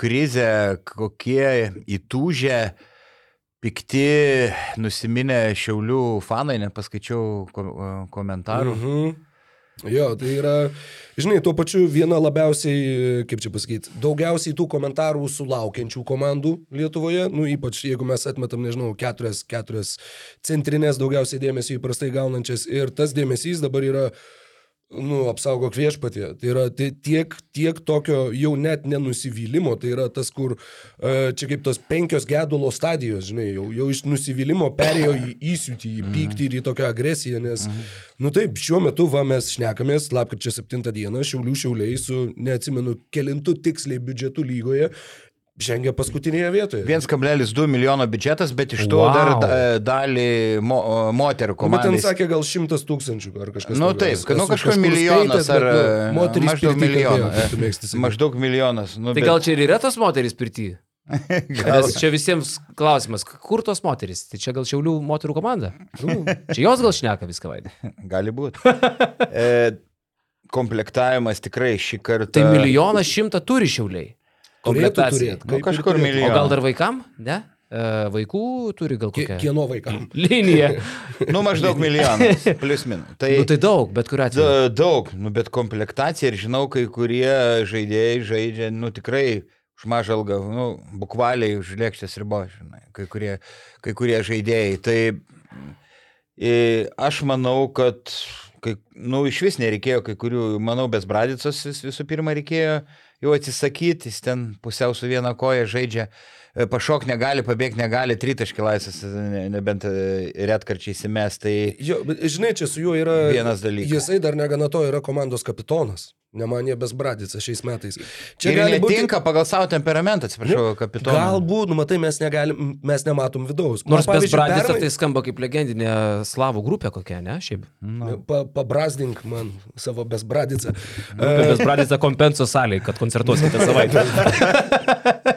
krizę, kokie įtūžę, pikti, nusiminę šiaulių fanai, nepaskaičiau ko- komentarų. Mhm. Jo, tai yra, žinai, tuo pačiu viena labiausiai, kaip čia pasakyti, daugiausiai tų komentarų sulaukiančių komandų Lietuvoje, nu ypač jeigu mes atmetam, nežinau, keturias, keturias centrinės daugiausiai dėmesio įprastai gaunančias. Ir tas dėmesys dabar yra nu, apsaugok viešpatį. Tai yra tai tiek, tiek tokio jau net nenusivylimo, tai yra tas, kur e, čia kaip tos penkios gedulo stadijos, žinai, jau, jau iš nusivylimo perėjo į įsiūtį, į pyktį ir į tokią agresiją, nes, nu taip, šiuo metu va mes šnekamės, lapkričio 7 dieną, šiaulių šiauliai su, neatsimenu, kelintų tiksliai biudžetų lygoje, žengia paskutinėje vietoje. 1,2 milijono biudžetas, bet iš to Wow. dar da, dalį mo, moterų Nu, bet ten sakė gal šimtas tūkstančių ar kažkas. Nu taip, kad nu kažkur milijonas skaitęs, ar nu, moterys maždaug pirty kalbėjo, milijonas. Maždaug milijonas. Nu, Tai bet- gal čia ir yra tos moterys pirti? Nes čia visiems klausimas, kur tos moterys? Tai čia gal šiaulių moterų komanda? Nu, čia jos gal šneka viską vaidė. gali būti. E, komplektavimas tikrai šį kartą. Tai milijoną šimtą turi šiauliai. Turėtų turėti. Nu, kažkur O milijoną. gal dar vaikam? Ne? E, vaikų turi gal kokią Kieno vaikam? liniją. Nu, maždaug milijonas. Plius min. Tai, Nu, tai daug, bet kuriuo atveju. Da, daug, nu, bet komplektacija ir žinau, kai kurie žaidėjai žaidžia, nu tikrai už mažą algą, nu, bukvaliai už lėkštės ribos, žinai, kai kurie, kai kurie žaidėjai. Tai e, aš manau, kad, kai, nu, iš vis nereikėjo, kai kurių, manau, Besbradicos vis, visų pirma reikėjo jau atsisakyti, jis ten pusiau su viena koja žaidžia. e, Pašok negali, pabėgti negali, tritaškį laisvas, ne- nebent e, retkarčiai įsimes. Tai Jo, žinai, čia su juo yra... Vienas dalykas. Jisai dar negana to yra komandos kapitonas. Nemanė Besbradica šiais metais. Čia ir netinka būti... pagal savo temperamentą, atsiprašau, kapitoną. Galbūt, nu matai, mes, negalim, mes nematom vidaus. Nors Man, bez pavyzdžiui, Bradica pernai- tai skamba kaip legendinė slavų grupė kokia, ne? Šiaip. Nu. Pa, pabrazdink man savo besbradicą. Grupė bez Bradica kompenso salėje, kad koncertuos kitą savaitę.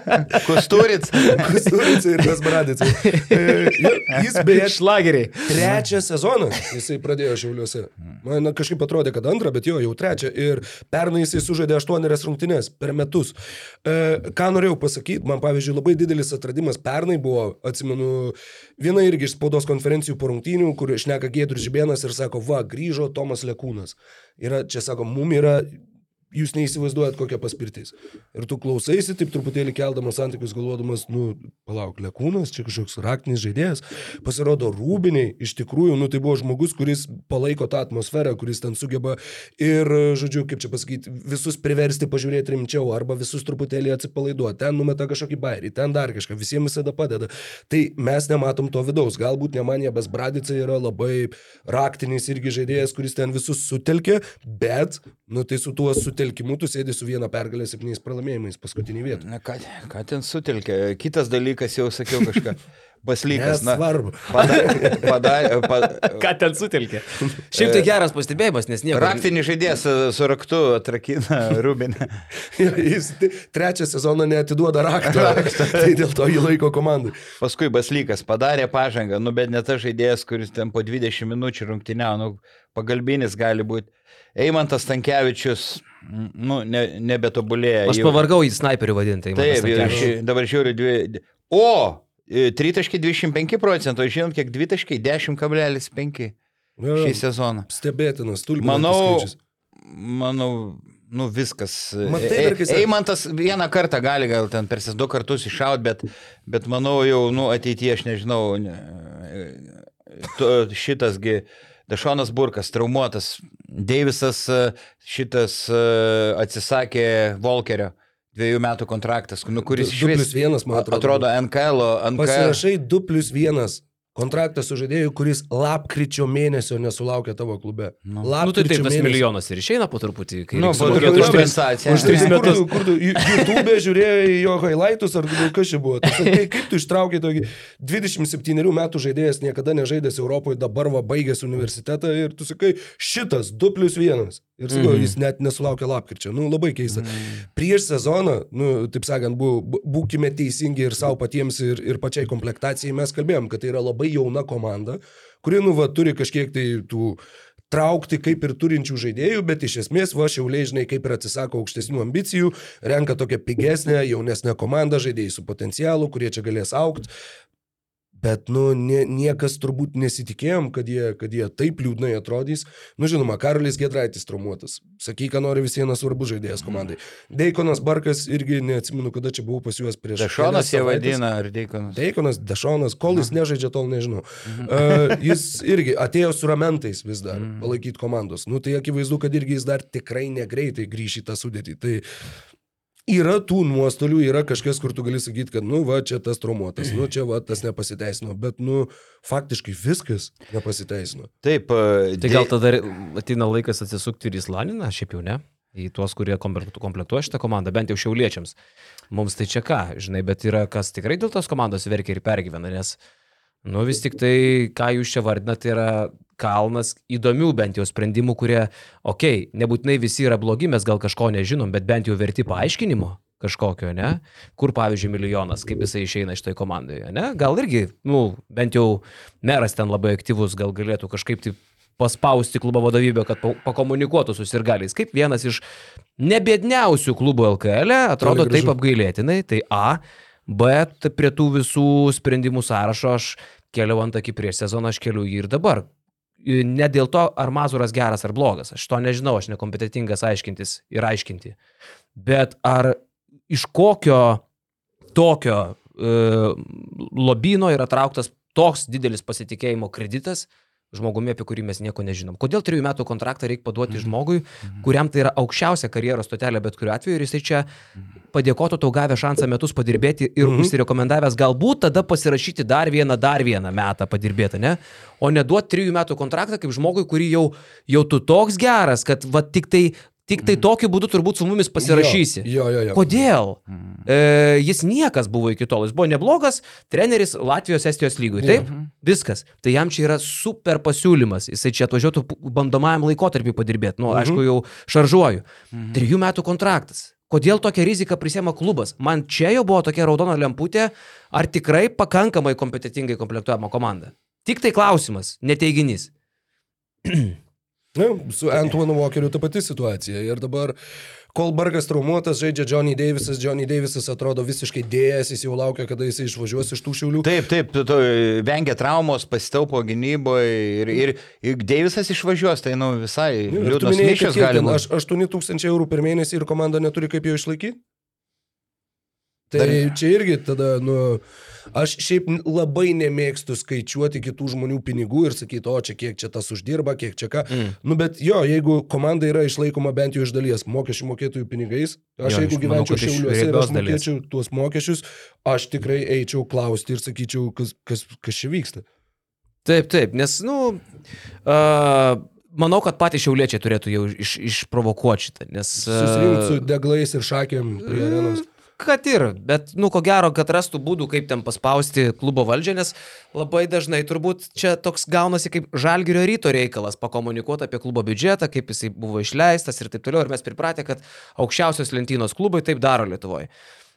Kusturit. Kusturica ir besbradica. E, Jis beje Šlageriai. trečią sezoną jisai pradėjo Šiauliuose. Man kažkaip atrodė, kad antrą, bet jo, jau trečią. Ir pernai jisai sužaidė aštuonerias rungtynes per metus. E, ką norėjau pasakyti, man pavyzdžiui labai didelis atradimas pernai buvo, atsimenu, viena irgi iš spaudos konferencijų po rungtynių, kur išneka Gėdrius Žibėnas ir sako, va, grįžo Tomas Lekūnas. Yra, čia sako, mum yra jūs neįsivaizduojat, kokia paspirtis. Ir tu klausaisi, taip truputėlį keldamas santykius, galvodamas, nu, palauk, Lekūnas, čia kažkoks raktinis žaidėjas. Pasirodo, rūbiniai, iš tikrųjų, nu, tai buvo žmogus, kuris palaiko tą atmosferą, kuris ten sugeba ir, žodžiu, kaip čia pasakyti, visus priversti pažiūrėti rimčiau arba visus truputėlį atsipalaiduoti. Ten numeta kažkokį bairį, ten dar kažką, visiems visada padeda. Tai mes nematom to vidaus. Galbūt nemanė Besbradica yra labai raktinis irgi žaidėjas, kuris ten visus sutelkė, bet, nu, tai su tuo sutelkimu tu sėdi su viena pergalė septyniais pralaimėjimais paskutinį vietą. Na, ką, ką ten sutelkė? Kitas dalykas, jau sakiau kažką. Baslykas. Na, Nesvarbu. padarė. Padarė. Pa, Ką ten sutelkė? Šiaip tai geras pastebėjimas, nes nieko. Raktinis žaidėjas su raktu atrakina Rubinę. Jis trečią sezoną neatiduoda raktą. tai dėl to jį laiko komandai. Paskui Baslykas padarė pažangą, nu bet ne tas žaidėjas, kuris ten po 20 minučių rungtyniavo, nu, pagalbinis gali būti. Eimantas Tankievičius, nu, ne, nebetobulėja. Aš jau. pavargau į snaiperių vadinti. Taip, ši, dabar žiūriu dvi. O! e, 3.25 procento, žinot, kiek 2.10,5 šį sezoną. Stebėtinas, tulbinas. Manau, manau, nu viskas. Matai, E- kai sa- Eimantas vieną kartą gali gal ten per du kartus iššaut, bet, bet manau jau, nu ateityje aš nežinau, ne, tu, šitasgi. Dašonas Burkas, traumuotas. Deivisas e, šitas e, atsisakė Volkerio dviejų metų kontraktas, nu, kuris išvis plius vienas, man atrodo. atrodo NKL, NKL. Pasirašai 2 plus 1 kontraktą su žaidėju, kuris lapkričio mėnesio nesulaukė tavo klube. Nu. Nu tai taip, tas milijonas ir išeina po truputį. kai Nu, po truputį už kompensacija. už tris Kur metus. tu, kur tu Ju- YouTube žiūrėjai į jo highlightus, ar kas čia buvo? Tu sakai, kaip tu ištraukei tokį 27 metų žaidėjas, niekada nežaidęs Europoje, dabar va baigęs universitetą ir tu sakai, šitas 2 plus 1. Ir sakau, Mhm. jis net nesulaukė lapkričio. Nu, labai keista. Prieš sezoną, nu, taip sakant, bu- būkime teisingi ir savo patiems, ir, ir pačiai komplektacijai. Mes kalbėjom, kad tai yra labai jauna komanda, kuri, nu, va, turi kažkiek tai tų traukti kaip ir turinčių žaidėjų, bet iš esmės va šiauliai, žinai, kaip ir atsisako aukštesnių ambicijų, renka tokią pigesnę, jaunesnę komandą, žaidėjai su potencialu, kurie čia galės aukti. Bet, nu, nie, niekas turbūt nesitikėjom, kad jie, kad jie taip liūdnai atrodys. Nu, žinoma, Karolis Gedraitis traumuotas. Sakyk, ką nori vis vienas svarbus žaidėjas komandai. Deikonas Barkas irgi neatsimenu, kada čia buvau pas juos prieš. Kelias jie vadina, ar Deikonas. Deikonas, Dešonas, kol jis nežaidžia, tol nežinau. Uh, jis irgi atėjo su ramentais vis dar palaikyti komandos. Nu, tai akivaizdu, kad irgi jis dar tikrai negreitai grįš į tą sudėtį. Tai yra tų nuostolių, yra kažkas, kur tu gali sakyti, kad, nu, va, čia tas traumuotas, nu, čia, va, tas nepasiteisino, bet, nu, faktiškai viskas nepasiteisino. Taip, e, Tai gal tada ateina laikas atsisukti ir į Slaniną, šiaip jau ne? Į tuos, kurie komplektu- komplektuoja šitą komandą, bent jau šiauliečiams. Mums tai čia ką, žinai, bet yra kas tikrai dėl tos komandos verkia ir pergyvena, nes, nu vis tik tai, ką jūs čia vardinate, tai yra kalnas įdomių bent jau sprendimų, kurie, okei, okay, nebūtinai visi yra blogi, mes gal kažko nežinom, bet bent jau verti paaiškinimo kažkokio, ne? Kur, pavyzdžiui, milijonas, kaip jisai išeina iš toj komandoje, ne? Gal irgi, nu, bent jau meras ten labai aktyvus, gal galėtų kažkaip tai paspausti klubo vadovybę, kad pa- pakomunikuotų su sirgaliais. Kaip vienas iš nebėdniausių klubų LKL, e, atrodo taip apgailėtinai, tai A, bet prie tų visų sprendimų sąrašo aš keliau ant akį prieš sezoną, aš keliu jį ir dabar. Ne dėl to, ar Mazuras geras ar blogas, aš to nežinau, aš nekompetitingas aiškintis ir aiškinti. Bet ar iš kokio tokio e, lobino yra trauktas toks didelis pasitikėjimo kreditas žmogumi, apie kurį mes nieko nežinom. Kodėl trijų metų kontraktą reikia paduoti žmogui, kuriam tai yra aukščiausia karjeros stotelė bet kuriuo atveju ir jisai čia padėkotų tau gavę šansą metus padirbėti ir Mhm. užsirekomendavęs galbūt tada pasirašyti dar vieną, dar vieną metą padirbėti, ne? O neduoti trijų metų kontraktą kaip žmogui, kurį jau, jau tu toks geras, kad va tik tai, tik tai tokiu būdu turbūt su mumis pasirašysi. Mhm. Jo, jo, jo. Kodėl? E, jis niekas buvo iki tol, jis buvo neblogas treneris Latvijos Estijos lygui, taip? Viskas. Tai jam čia yra super pasiūlymas, jisai čia atvažiuotų bandomajam laikotarpį padirbėti, nu, aišku, jau šaržuoju. Trijų metų kontraktas. Kodėl tokią riziką prisėmė klubas? Man čia jau buvo tokia raudona lemputė, ar tikrai pakankamai kompetitingai komplektuojama komanda? Tik tai klausimas, neteiginys. Na, su Antuanu Walkeriu ta pati situacija. Ir dabar Kolbergas traumuotas, žaidžia Johnny Davisas, Johnny Davisas atrodo visiškai dėjęs, jis jau laukia, kada jis išvažiuos iš tų šiaulių. Taip, taip, tu, tu vengia traumos, pasitaupo gynyboje ir, ir, ir Deivisas išvažiuos, tai nu visai tu liūdnas kiek gali būti. aš 8 tūkstančiai eurų per mėnesį ir komanda neturi kaip jo išlaikyti? Tai Dar... čia irgi tada, nu, aš šiaip labai nemėgstu skaičiuoti kitų žmonių pinigų ir sakyti, o čia kiek čia tas uždirba, kiek čia ką. Mm. Nu, bet jo, jeigu komanda yra išlaikoma bent jau iš dalies mokesčių mokėtojų pinigais, aš Jo, jeigu manau, gyvenčiau šiauliuose ir aš dalies. mokėčiau tuos mokesčius, aš tikrai eičiau klausti ir sakyčiau, kas, kas, kas čia vyksta. Taip, taip, nes, nu, uh, manau, kad patys šiauliečiai turėtų jau iš, išprovokuoti šitą, nes... Susirinkti su Uh, deglais ir šakėm prie arenos. Kad ir, bet, nu, ko gero, kad rastų būdų, kaip ten paspausti klubo valdžią, nes labai dažnai turbūt čia toks gaunasi kaip žalgerio ryto reikalas pakomunikuoti apie klubo biudžetą, kaip jisai buvo išleistas ir taip toliau, ir mes pripratę, kad aukščiausios lentynos klubai taip daro Lietuvoje.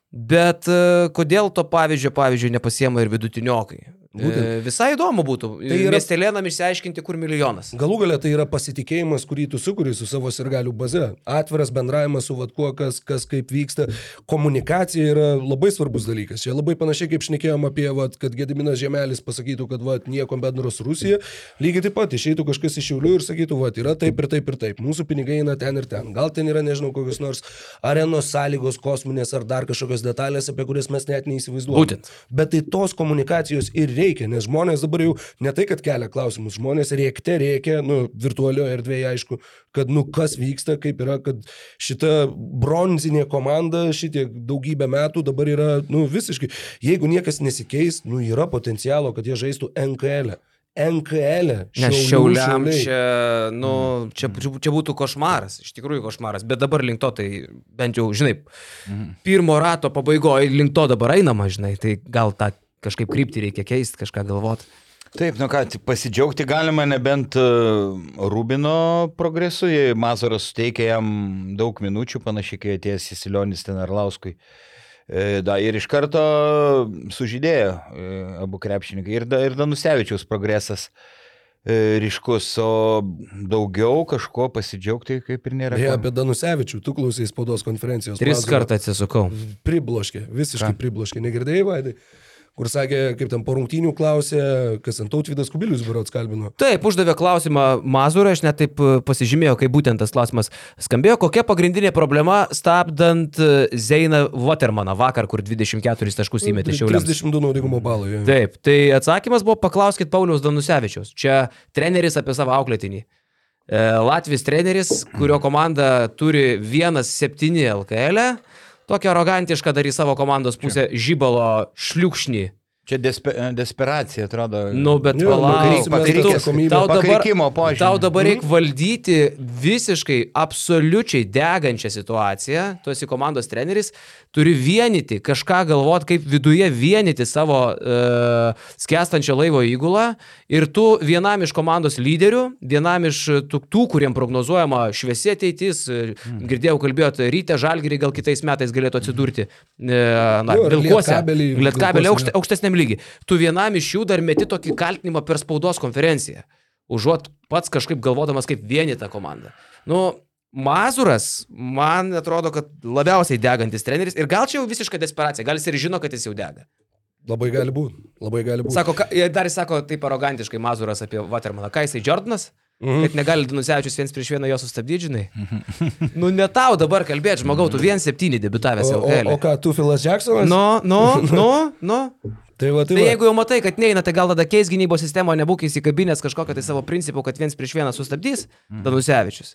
Bet e, kodėl to pavyzdžio, pavyzdžiui, nepasiema ir vidutiniokai? Būtent. E, visai įdomu būtų. Tai Tai yra-. Miestelėnam išsiaiškinti, kur milijonas. Galų galia tai yra pasitikėjimas, kurį tu sukuri su savo sirgalių baze. Atviras bendravimas su vatkuo, kas, kas kaip vyksta. Komunikacija yra labai svarbus dalykas. Čia labai panašiai kaip šnekėjom apie, vat, kad Gediminas Žemelis pasakytų, kad vat, nieko bendro su Rusija. Lygiai taip pat išeitų kažkas iš Šiaulių ir sakytų, vat, yra taip ir taip ir taip. Mūsų pinigai eina ten ir ten. Gal ten yra, nežinau, kokios nors arenos sąlygos kosminės ar dar kažkokios detalės, apie kurias mes net neįsivaizduojame. Būtent. Bet tai tos komunikacijos ir reikia, nes žmonės dabar jau ne tai, kad kelia klausimus, žmonės rėkte reikia, nu, virtualioje erdvėje aišku, kad, nu, kas vyksta, kaip yra, kad šita bronzinė komanda šitiek daugybę metų dabar yra, nu, visiškai, jeigu niekas nesikeis, nu, yra potencialo, kad jie žaistų NKL. -ę. NKL. -ę. Nes šiauliam Šiauliai. čia, nu, čia, čia būtų košmaras, iš tikrųjų košmaras, bet dabar link to, tai bent jau, žinai, pirmo rato pabaigoje link to dabar einama, žinai, tai gal tą kažkaip kryptį reikia keisti, kažką galvoti. Taip, nu ką, pasidžiaugti galima nebent e, Rubino progresu, jei Mazoras suteikė jam daug minučių, panašiai kai atėjęs Sisilionis ten Arlauskui. E, Da, ir iš karto sužydėjo e, abu krepšininkai. Ir, da, ir Danusevičiaus progresas ryškus, o daugiau kažko pasidžiaugti kaip ir nėra. Beje, ko. apie Danusevičių, tu klausai spaudos konferencijos. Tris kartą atsisukau. Pribloškė, visiškai pribloškė. Negirdėjai, Vaidai? Kur sakė, kaip ten po rungtynių klausė, kas ant tautvydas Kubilius berots kalbino. Taip, uždavė klausimą Mazurą, aš net taip e, pasižymėjau, kaip būtent tas klausimas skambėjo. Kokia pagrindinė problema stabdant e, Zeiną Watermaną vakar, kur 24 taškus įmetė šiauliams? 32 naudingumo balai. jo. Taip, tai atsakymas buvo paklauskit Pauliaus Danusevičiaus. Čia treneris apie savo auklėtinį. E, Latvijos treneris, kurio komanda turi 1-7 LKL, -ę. Tokia arogantiška dar į savo komandos pusę žybalo šliukšnį. Čia despe, desperacija, atrodo. Nu, bet Jo, palauk, tai tau dabar, tau dabar reikia valdyti visiškai, absoliučiai degančią situaciją. Tu esi komandos treneris, turi vienyti, kažką galvoti, kaip viduje vienyti savo uh, skęstančio laivo įgulą. Ir tu vienam iš komandos lyderių, vienam iš tų, tų kuriem prognozuojama šviesi ateitis, mm. girdėjau, kalbėjot, ryte žalgiriai gal kitais metais galėtų atsidurti. Uh, na, Vilkuose. Lietkabelį Vilkuose, lygiai. Tu vienam iš jų dar meti tokį kaltinimą per spaudos konferenciją. užuot pats kažkaip galvodamas kaip vienita komanda. Nu, Mazuras, man atrodo, kad labiausiai degantis treneris ir gal čia jau visiška desperacija, gal jis ir žino, kad jis jau dega. Labai gali būti. Labai gali būti. Sako, ir dar jis sako taip arogantiškai Mazuras apie Watermaną, ką jisai Jordanas, Mhm. kad negali Danusevičius viens prieš vieną jo sustabdyti, žinai. nu, ne tau dabar kalbėti, žmogau, tu vien septyni debitavęs O, o, LKL. o ką, tu Filas Jacksonas? Nu, nu, nu, nu. Tai va, tai Tai va. jeigu jau matai, kad neina, tai gal tada keis gynybos sistemo, nebūk įsikabinęs kažkokio tai savo principų, kad viens prieš vieną sustabdys, Danusevičius.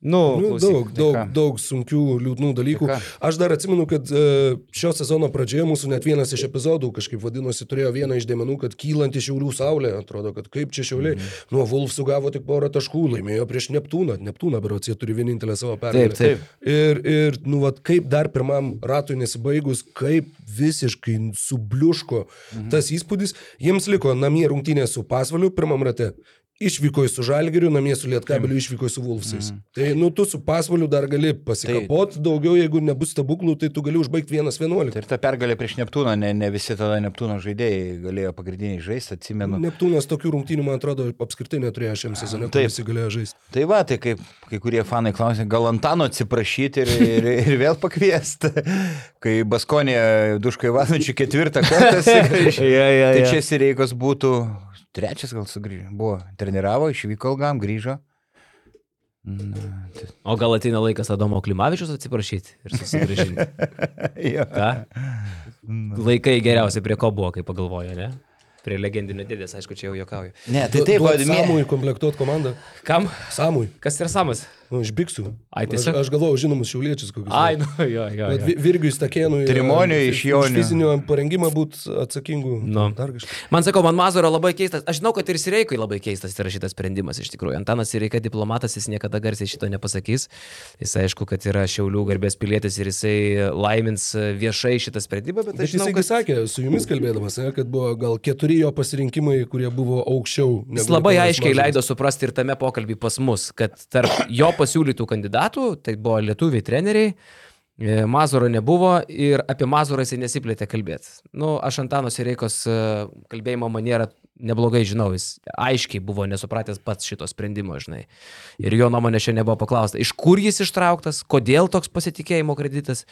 Nu, Nu, daug, daug, ką? daug sunkių, liūdnų dalykų. Tai? Aš dar atsimenu, kad e, šio sezono pradžioje mūsų net vienas iš epizodų kažkaip vadinosi, turėjo vieną iš dėmenų, kad kylant iš Šiaulių saulė, atrodo, kad kaip čia Šiauliai. Mm. Nuo Wolfsų gavo tik porą taškų, laimėjo prieš Neptūną. Neptūną, berots, jie turi vienintelę savo pergalę. Taip, taip. Ir, ir nu, vat, kaip dar pirmam ratui nesibaigus, kaip visiškai subliuško mhm. tas įspūdis, jiems liko namie rungtynė su Pasvaliu pirmam rate. Išvyko su Žalgiriu, namie su Lietkabeliu, išvyko su Vulfsais. Mm. Tai, nu, tu su Pasvaliu dar gali pasikapot tai, daugiau, jeigu nebus stebuklų, tai tu gali užbaigti 1-11. Tai ir ta pergalė prieš Neptūną, ne, ne visi tada Neptūno žaidėjai galėjo pagrindiniai žaisti, atsimenu. Neptūnas tokių rungtynių, man atrodo, apskritai neturėjo šiam sezone, Taip. kai visi galėjo žaisti. Tai va, tai kaip kai kurie fanai klausė, gal Antano atsiprašyti ir, ir, ir vėl pakviesti. Kai Baskonė Duškai Ivanovičių ketvirtą kartą sugrįžo. Ja, ja, Tai ja. čia Sireikos būtų trečias gal sugrįžo. Buvo, treniravo, išvyko ilgam, grįžo. Na, tai, O gal ateina laikas Adomo Klimavičius atsiprašyti ir susigražinti. jo. Ką? Laikai geriausi prie ko buvo, kai pagalvojo, ne? Prie legendinio dėdės, aišku, čia jau juokauju. Ne, tai taip, duot vadinami. Samui komplektuot komandą. Kam? Samui. Kas yra samas? Nu, iš biksų. Ai, Aš, tiesiog? aš galvoju, žinomus šiauliečius kokius. Ai, nu, jo, jo. Jo. Vi- Virgiui Stakėnui. Trimoniui e, iš Jonių. Fizinio parengimą būti atsakingu. Nu. Man sako, man Mazuro labai keistas. Aš žinau, kad ir Sireikui labai keistas yra šitas sprendimas iš tikrųjų. Antanas Sireika diplomatas, jis niekada garsiai šito nepasakys. Jis aišku, kad yra Šiaulių garbės pilietis ir jisai laimins viešai šitą sprendimą, bet Bet aš žinau, jisai kad sakė, su jumis kalbėdamas, ne, kad buvo gal keturi jo pasirinkimai, kurie buvo aukščiau. Jis negu labai aiškiai Mažuras. leido suprasti ir tame pokalbį pas mus, kad tarp jo pasiūlytų kandidatų, tai buvo lietuviai treneriai, e, Mazuro nebuvo ir apie Mazurą jisai nesiplėtė kalbėti. Nu, aš Antano Sireikos e, kalbėjimo manierą neblogai žinau, jis aiškiai buvo nesupratęs pats šito sprendimo, žinai. Ir jo nuomonė šiandien nebuvo paklausta, iš kur jis ištrauktas, kodėl toks pasitikėjimo kreditas.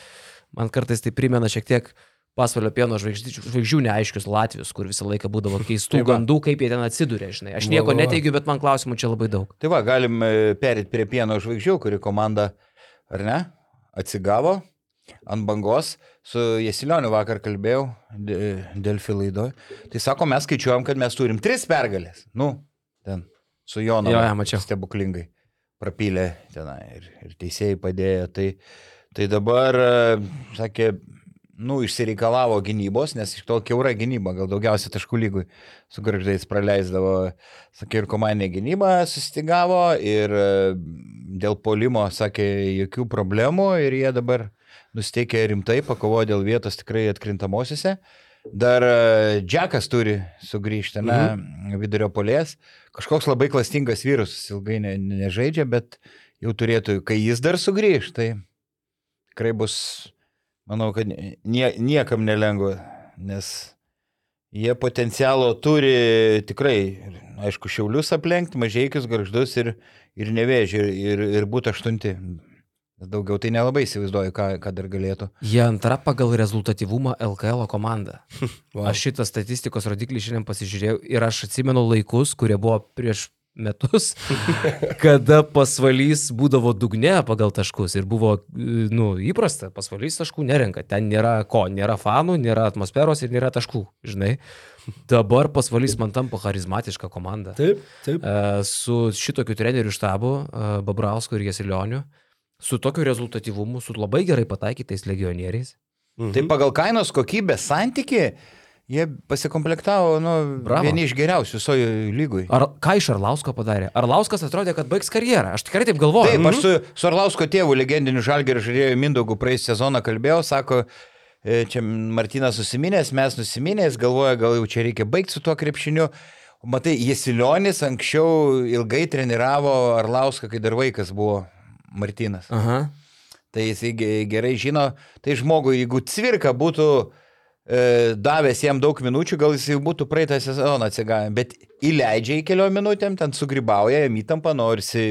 Man kartais tai primena šiek tiek pasvalio pieno žvaigždžių, žvaigždžių neaiškius Latvijos, kur visą laiką būdavo keistų gandų, kaip jie ten atsidūrė, žinai. Aš nieko neteigiu, bet man klausimų čia labai daug. Tai va, galim perėti prie pieno žvaigždžių, kuri komanda, ar ne, atsigavo ant bangos. Su Jesilioniu vakar kalbėjau dėl filaido. Tai sako, mes skaičiuojam, kad mes turim tris pergalės. Nu, ten su Jonu. Jo, jo, mačiau. Stebuklingai prapylė tenai ir, ir teisėjai padėjo. Tai, tai dabar, e, sakė, nu, išsireikalavo gynybos, nes iš to keura gynyba, gal daugiausia taškų lygui su garždais praleisdavo, sakė, ir komandinė gynyba sustigavo ir e, dėl polimo, sakė, jokių problemų ir jie dabar nusteikė rimtai, pakovojo dėl vietos tikrai atkrintamosiose. Dar e, Džekas turi sugrįžti, na, mhm. vidurio polės. Kažkoks labai klastingas vyrus, ilgai ne, nežaidžia, bet jau turėtų, kai jis dar sugrįž, tai tikrai bus, manau, kad nie, niekam nelengva, nes jie potencialo turi tikrai, aišku, šiaulius aplenkti, mažiekius, garždus ir, ir nevėžį, ir, ir, būti aštunti. Daugiau tai nelabai įsivaizduoju, ką, ką dar galėtų. Jie antra pagal rezultatyvumą LKL komanda. Wow. Aš šitą statistikos rodiklį šiandien pasižiūrėjau ir aš atsimenu laikus, kurie buvo prieš metus, kada pasvalys būdavo dugne pagal taškus ir buvo, nu, įprasta, pasvalys taškų nerenka. Ten nėra ko, nėra fanų, nėra atmosferos ir nėra taškų, žinai. Dabar pasvalys man tampa charizmatiška komanda. Taip, taip. E, Su šitokiu treneriu štabu, e, Babrausku ir Jasilioniu, su tokiu rezultatyvumu, su labai gerai pataikytais legionieriais. Mhm. Tai pagal kainos kokybės santyki, jie pasikomplektavo, nu, Bravo. vieni iš geriausių visojo lygui. Ar ką iš Arlausko padarė? Arlauskas atrodė, kad baigs karjerą. Aš tikrai taip galvoju. Taip, aš su, su Arlausko tėvu, legendiniu žalgeriu žaidėju Mindaugu praeisį sezoną kalbėjau, sako, e, čia Martinas susiminęs, mes nusiminęs, galvoja, gal jau čia reikia baigti su tuo krepšiniu. Matai, Jesilionis anksčiau ilgai treniravo Arlauską, kai dar vaikas buvo Martinas. Aha. Tai jis ge- gerai žino, tai žmogui, jeigu cvirka būtų davęs jam daug minučių, gal jis jau būtų praeitą sezoną atsigavęs, bet įleidžia į keliom minutėm, ten sugrybauja, jam įtampa, norisi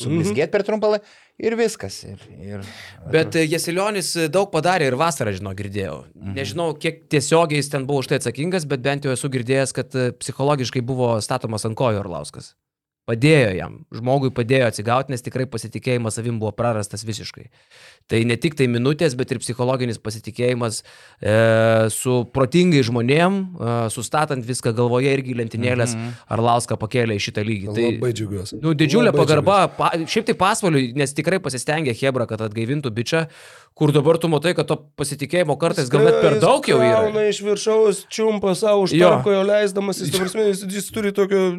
sublizgėti per trumpą laiką ir viskas. Ir, ir... Bet e, Jasilionis daug padarė ir vasarą, žinau, girdėjau. Nežinau, kiek tiesiogiai jis ten buvo už tai atsakingas, bet bent jau esu girdėjęs, kad e, psichologiškai buvo statomas ant kojų Orlauskas. Padėjo jam, žmogui padėjo atsigauti, nes tikrai pasitikėjimas savim buvo prarastas visiškai. Tai ne tik tai minutės, bet ir psichologinis pasitikėjimas e, su protingai žmonėm, e, sustatant viską galvoje irgi lentynėlės, mm -hmm. Arlauską pakėlė į šitą lygį. Tai, Labai džiaugiuosi. Nu, didžiulė Labai pagarba, pa, šiaip tai pasvaliui, nes tikrai pasistengė Hebra, kad atgaivintų bičią, kur dabar tu matai, kad to pasitikėjimo kartais gal net per daug jau yra. Gauna iš viršaus, čiumpa savo už Jo. tarko jo leisdamas, jis, jis, jis turi tokio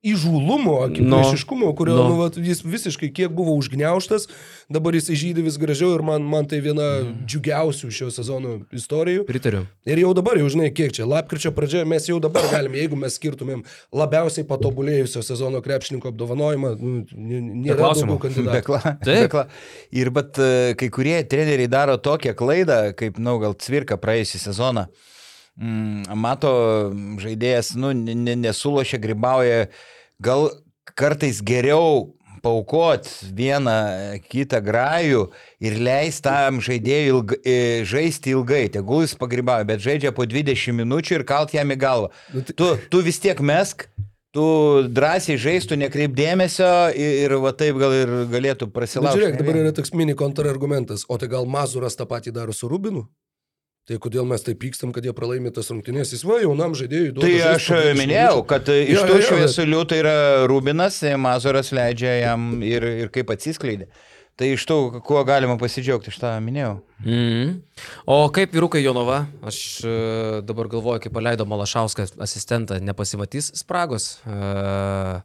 įžūlumo, akiplėšiškumo, kurio Nu. nu, vat, jis visiškai kiek buvo užgneuštas, dabar jis žydė vis gražiau ir man, man tai viena džiugiausių šio sezono istorijų. Pritariu. Ir jau dabar, jau žinai, kiek čia, lapkričio pradžioje mes jau dabar galim, jeigu mes skirtumėm labiausiai patobulėjusio sezono krepšininko apdovanojimą, nu, nėra klausimų. kandidatų. Bekla, Taip. bekla. Ir bet e, kai kurie treneriai daro tokią klaidą, kaip, na, nu, gal Cvirka praėjusią sezoną. Mm, mato, mm, žaidėjas, nu, ne- ne- nesulošia, gribauja, gal kartais geriau paukot vieną kitą grajų ir leis tam žaidėjui ilg, e, žaisti ilgai, tegul jis pagribauja, bet žaidžia po 20 minučių ir kalt jam į galvą. Nu, tai- Tu, tu vis tiek mesk, tu drąsiai žaistų, nekreip dėmesio ir, ir va taip gal ir galėtų prasilaužti. žiūrėk, dabar yra toks mini kontrargumentas, o tai gal Mazuras tą patį daro su Rubinu? Tai kodėl mes taip pykstam, kad jie pralaimė tas rungtynės? Jis va, jaunam žaidėjui duoda. Tai žaist aš 20 minėjau, kad iš Jo, tų jo, šviesulių tai yra Rubinas, Mazuras leidžia jam ir, ir kaip atsiskleidė. Tai iš tų, kuo galima pasidžiaugti, aš tą minėjau. Mm. O kaip vyrukai Jonova, aš e, dabar galvoju, kaip paleido Malašauską asistentą, nepasimatys spragos e,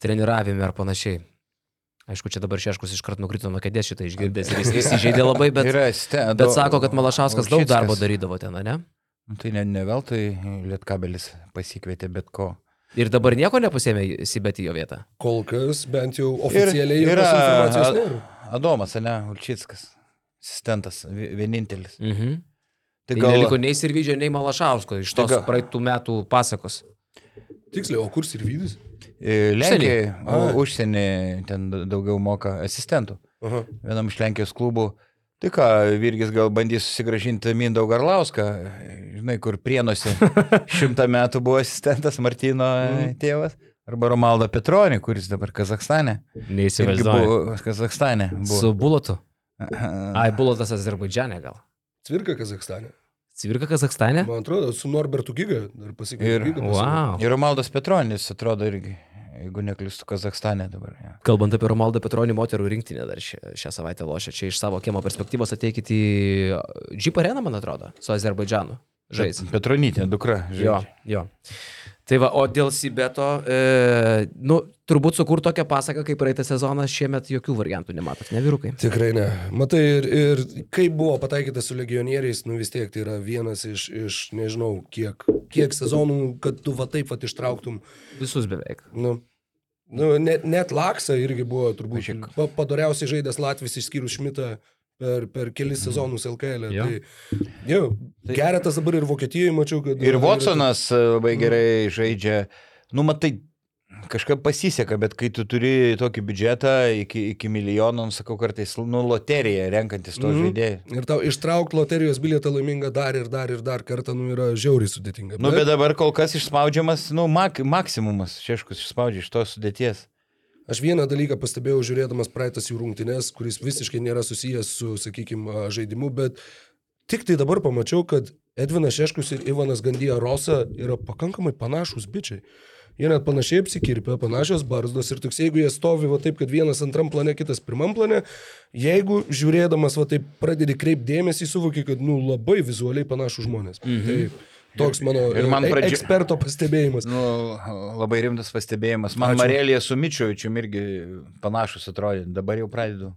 treniravime ar panašiai. Aišku, čia dabar Šeškus iškart nukrito nuo kėdės šitą išgirdęs ir jis įsižeidė labai, bet, Yra bet sako, kad Malašauskas daug darbo darydavo ten, ne? Nu, Tai ne, ne veltui Lietkabelis pasikvietė bet ko. Ir dabar nieko nepasėmė įsibėti jo vietą. Kol kas bent jau Ir oficialiai yra jokios informacijos. Adomas, ne, Ulčickas, asistentas, vi- vienintelis. Mhm. Tai Tai gal neliko nei Sirvidžio, nei Malašausko iš Tai tos gal- praeitų metų pasakos. Tiksliai, o kur Sirvidis? E, Lenkijai, Ai. užsienį ten daugiau moka asistentų. Aha. Vienam iš Lenkijos klubų. Tai ką, Virgis gal bandys susigražinti Mindaugą Garlauską, žinai, kur prienuose šimtą metų buvo asistentas Martino Mhm. tėvas. Arba Romaldo Petronį, kuris dabar Kazakstane. Neįsivaizduoju. buvo Kazakstane. Buvo. Su Bulotu. Ai, Bulotas Azerbaidžiane gal. Cvirka Kazakstane. Cvirka Kazakstane? Man atrodo, su Norbertu Giga dar Ir- pasikeitė. Wow. Ir Romaldas Petronis atrodo irgi, jeigu neklystu, Kazakstane dabar. Ja. Kalbant apie Romaldą Petronį, moterų rinktinę dar šią, šią savaitę lošia. Čia iš savo kiemo perspektyvos ateikit į Jeep areną, man atrodo, su Azerbaidžanu. Žais. Petronytė, dukra. Jo, žaidžia. jo. Tai va, o dėl Sibeto, e, nu, turbūt sukur tokią pasaką, kaip praeitą sezoną, šiemet jokių variantų nematot, ne vyrukai. Tikrai ne. Matai, ir, ir kaip buvo pataikyta su legionieriais, nu vis tiek tai yra vienas iš, iš nežinau, kiek, kiek sezonų, kad tu va taip va ištrauktum. Visus beveik. Nu, nu, net, net Laksa irgi buvo turbūt Pažiūrėk. pa, padoriausiai žaidęs Latvijas išskyrus Šmitą per, per kelis sezonus LKL. Jo. Tai, jau, geretas dabar ir Vokietijoje mačiau, kad... Ir Watsonas e, labai gerai žaidžia. Nu, matai, kažkaip pasiseka, bet kai tu turi tokį biudžetą iki, iki milijonų, nu, sakau, kartais, nu, loterija renkantis to Mhm. žaidėjų. Ir tau ištraukti loterijos bilietą laimingą dar ir dar ir dar kartą, nu, yra žiauriai sudėtinga. Nu, bet dabar kol kas išspaudžiamas, nu, mak maksimumas, šeškus išspaudžia iš tos sudėties. Aš vieną dalyką pastebėjau žiūrėdamas praeitas jų rungtynes, kuris visiškai nėra susijęs su, sakykime, žaidimu, bet tik tai dabar pamačiau, kad Edvinas Šeškus ir Ivanas Gandija Rosa yra pakankamai panašus bičiai. Jie net panašiai apsikirpia, panašios barzdos ir toks, jeigu jie stovi va taip, kad vienas antram plane, kitas pirmam plane, jeigu žiūrėdamas va taip pradedi kreipdėmėsi, suvoki, kad, nu, labai vizualiai panašus žmonės. Mhm. Tai toks mano Ir man e- pradžio- eksperto pastebėjimas. Nu, labai rimtas pastebėjimas. Man Ačiū. Marelija su Mičiovičiu irgi panašus atrodė. Dabar jau pradedu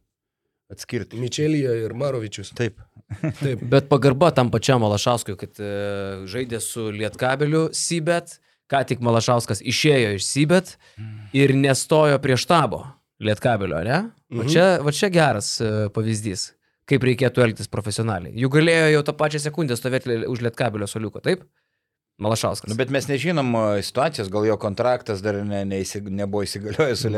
atskirti. Mičelija ir Marovičius. Taip. Taip. Bet pagarba tam pačiam Malašauskui, kad e, žaidė su Lietkabeliu Sibet, ką tik Malašauskas išėjo iš Sibet ir nestojo prie štabo Lietkabelio, ne? Va Mhm. čia, va čia geras e, pavyzdys. Kaip reikėtų elgtis profesionaliai. Juk galėjo jau tą pačią sekundę stovėti už lietkabelio soliuko, taip? Malašauskas. Nu, bet mes nežinom situacijos, gal jo kontraktas dar ne, neįsig, nebuvo įsigaliojęs su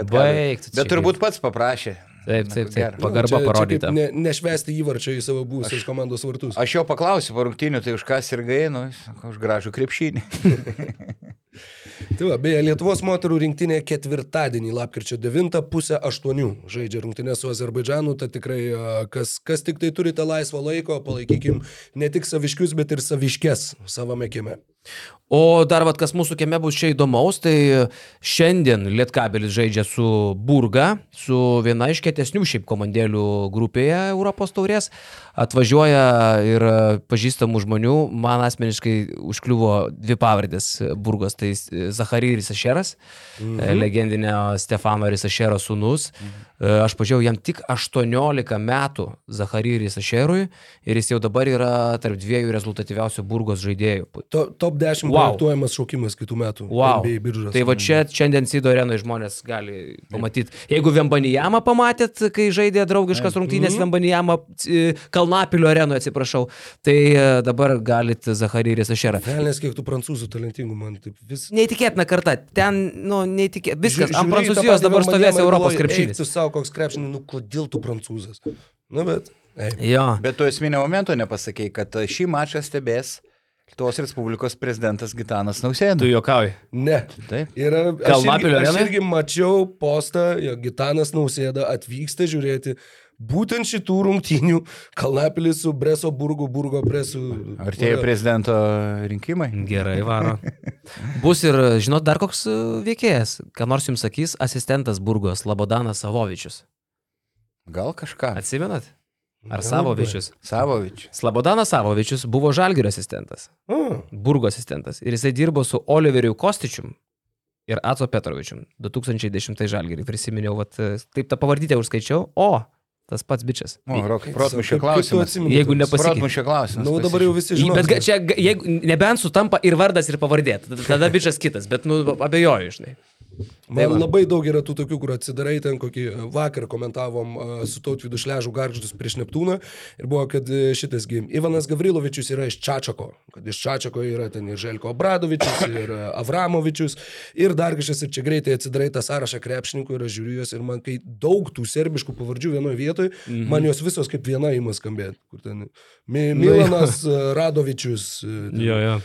čia Bet turbūt pats paprašė. Taip, taip, taip. Pagarba Čia- čia parodyta. kaip Ne, nešvesti įvarčio į savo būsios komandos vartus. Aš jo paklausiu po rungtynių, tai už ką sirgai, nu, jis sako, už gražų krepšinį. Tai va, beje, Lietuvos moterų rinktinė ketvirtadienį, lapkričio 9 pusę 8 žaidžia rungtynę su Azerbaidžanu, tai tikrai a, kas, kas tik tai turite laisvo laiko, palaikykim ne tik saviškius, bet ir saviškės savame kieme. O dar vad, kas mūsų kieme bus čia įdomaus, tai šiandien Lietkabelis žaidžia su Burga, su viena iš kietesnių šiaip komandėlių grupėje Europos taurės. Atvažiuoja ir pažįstamų žmonių, man asmeniškai užkliuvo dvi pavardės Burgos, tai Zacharij Risašeras, mhm. legendinio Stefano Risašero sūnus. Mhm. Aš pažiūrėjau jam tik 18 metų Zacharij Risašerui ir jis jau dabar yra tarp dviejų rezultatyviausių Burgos žaidėjų. To, top 10 Wow. projektuojamas šaukimas kitų metų. Wow. Tai va čia šiandien Sido arenoje žmonės gali pamatyti. Jeigu Vembanijamą pamatėt, kai žaidė draugiškas rungtynės Mhm. Vembanijamą Kalnapilio arenoje, atsiprašau, tai e, dabar galit Zacharyrės Ašerą. Velnės, kiek tų prancūzų talentingų man taip vis. Neįtikėtina karta, ten, nu, neįtikėtina. Viskas, Žiū- ant Prancūzijos dabar stovės Europos krepšinis. Koks krepšinis, nu kodėl tu prancūzas? Na bet. Ei. Jo. Bet tu esminio momento nepasakėjai, kad šį mačą stebės Lietuvos Respublikos prezidentas Gitanas Nausėda. Tu juokauji. Ne. Taip. Yra, aš, irgi, aš irgi mačiau postą, jog Gitanas Nausėda atvyksta žiūrėti būtent šitų rungtynių Kalnapilis su Breso burgu, burgo presu. Artėja prezidento rinkimai. Gerai, varo. Bus ir, žinot, dar koks e, veikėjas, ką nors jums sakys, asistentas Burgos, Labodanas Savovičius. Gal kažką. Atsimenat? Ar. Savovičius? Savovič. Slabodanas Savovičius buvo Žalgirio asistentas, A, Burgo asistentas ir jisai dirbo su Oliveriu Kostičium ir Aco Petrovičium 2010 Žalgirį. Prisiminiau, vat, taip tą pavardytę užskaičiau, o tas pats bičias. O, rok, protmušio klausimas. Jeigu nepasikeitė. Protmušio klausimas. Na, nu, dabar jau visi žino. Bet čia, jeigu, nebent sutampa ir vardas, ir pavardė, tada- tada bičias kitas, bet, nu, abejoju, žinai. Man va. labai daug yra tų tokių, kur atsidarai ten kokį e, vakar komentavom a, su tautvidu šležų garždus prieš Neptūną ir buvo, kad e, šitas gim. Ivanas Gavrilovičius yra iš Čačako, kad iš Čačako yra ten ir Želko Obradovičius, ir e, Avramovičius, ir dar kažkas, ir čia greitai atsidarai tą sąrašą krepšininkų ir aš žiūriu juos ir man kai daug tų serbiškų pavardžių vienoje vietoje, mhm. man jos visos kaip viena įma skambėti. Kur ten Mi Milanas e, Radovičius. e, ten jo.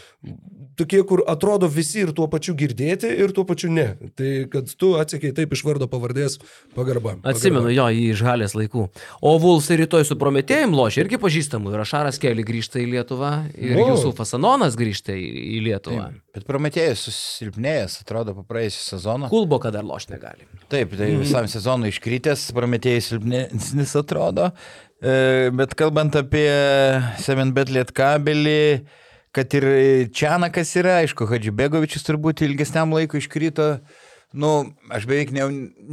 tokie, kur atrodo visi ir tuo pačiu girdėti, ir tuo pačiu ne. Tai kad tu atsakei taip iš vardo pavardės pagarba. Atsimenu jo iš žalės laikų. O Vulsai rytoj su Prometėjim lošia irgi pažįstamų. Ir Ašaras Keli grįžta į Lietuvą, ir O. Jūsų Fasanonas grįžta į, į Lietuvą. Bet Prometėjas susilpnėjęs, atrodo, po praėjusią sezoną. Kulbo, kad dar loš negali. Taip, tai visam sezonui iškritęs, Prometėjas silpnesnis atrodo. E, Bet kalbant apie Semenbet lietkabelį, kad ir Čianakas yra, aišku, Hadžibegovičius turbūt ilgesniam laikui iškrito. Nu, aš beveik ne,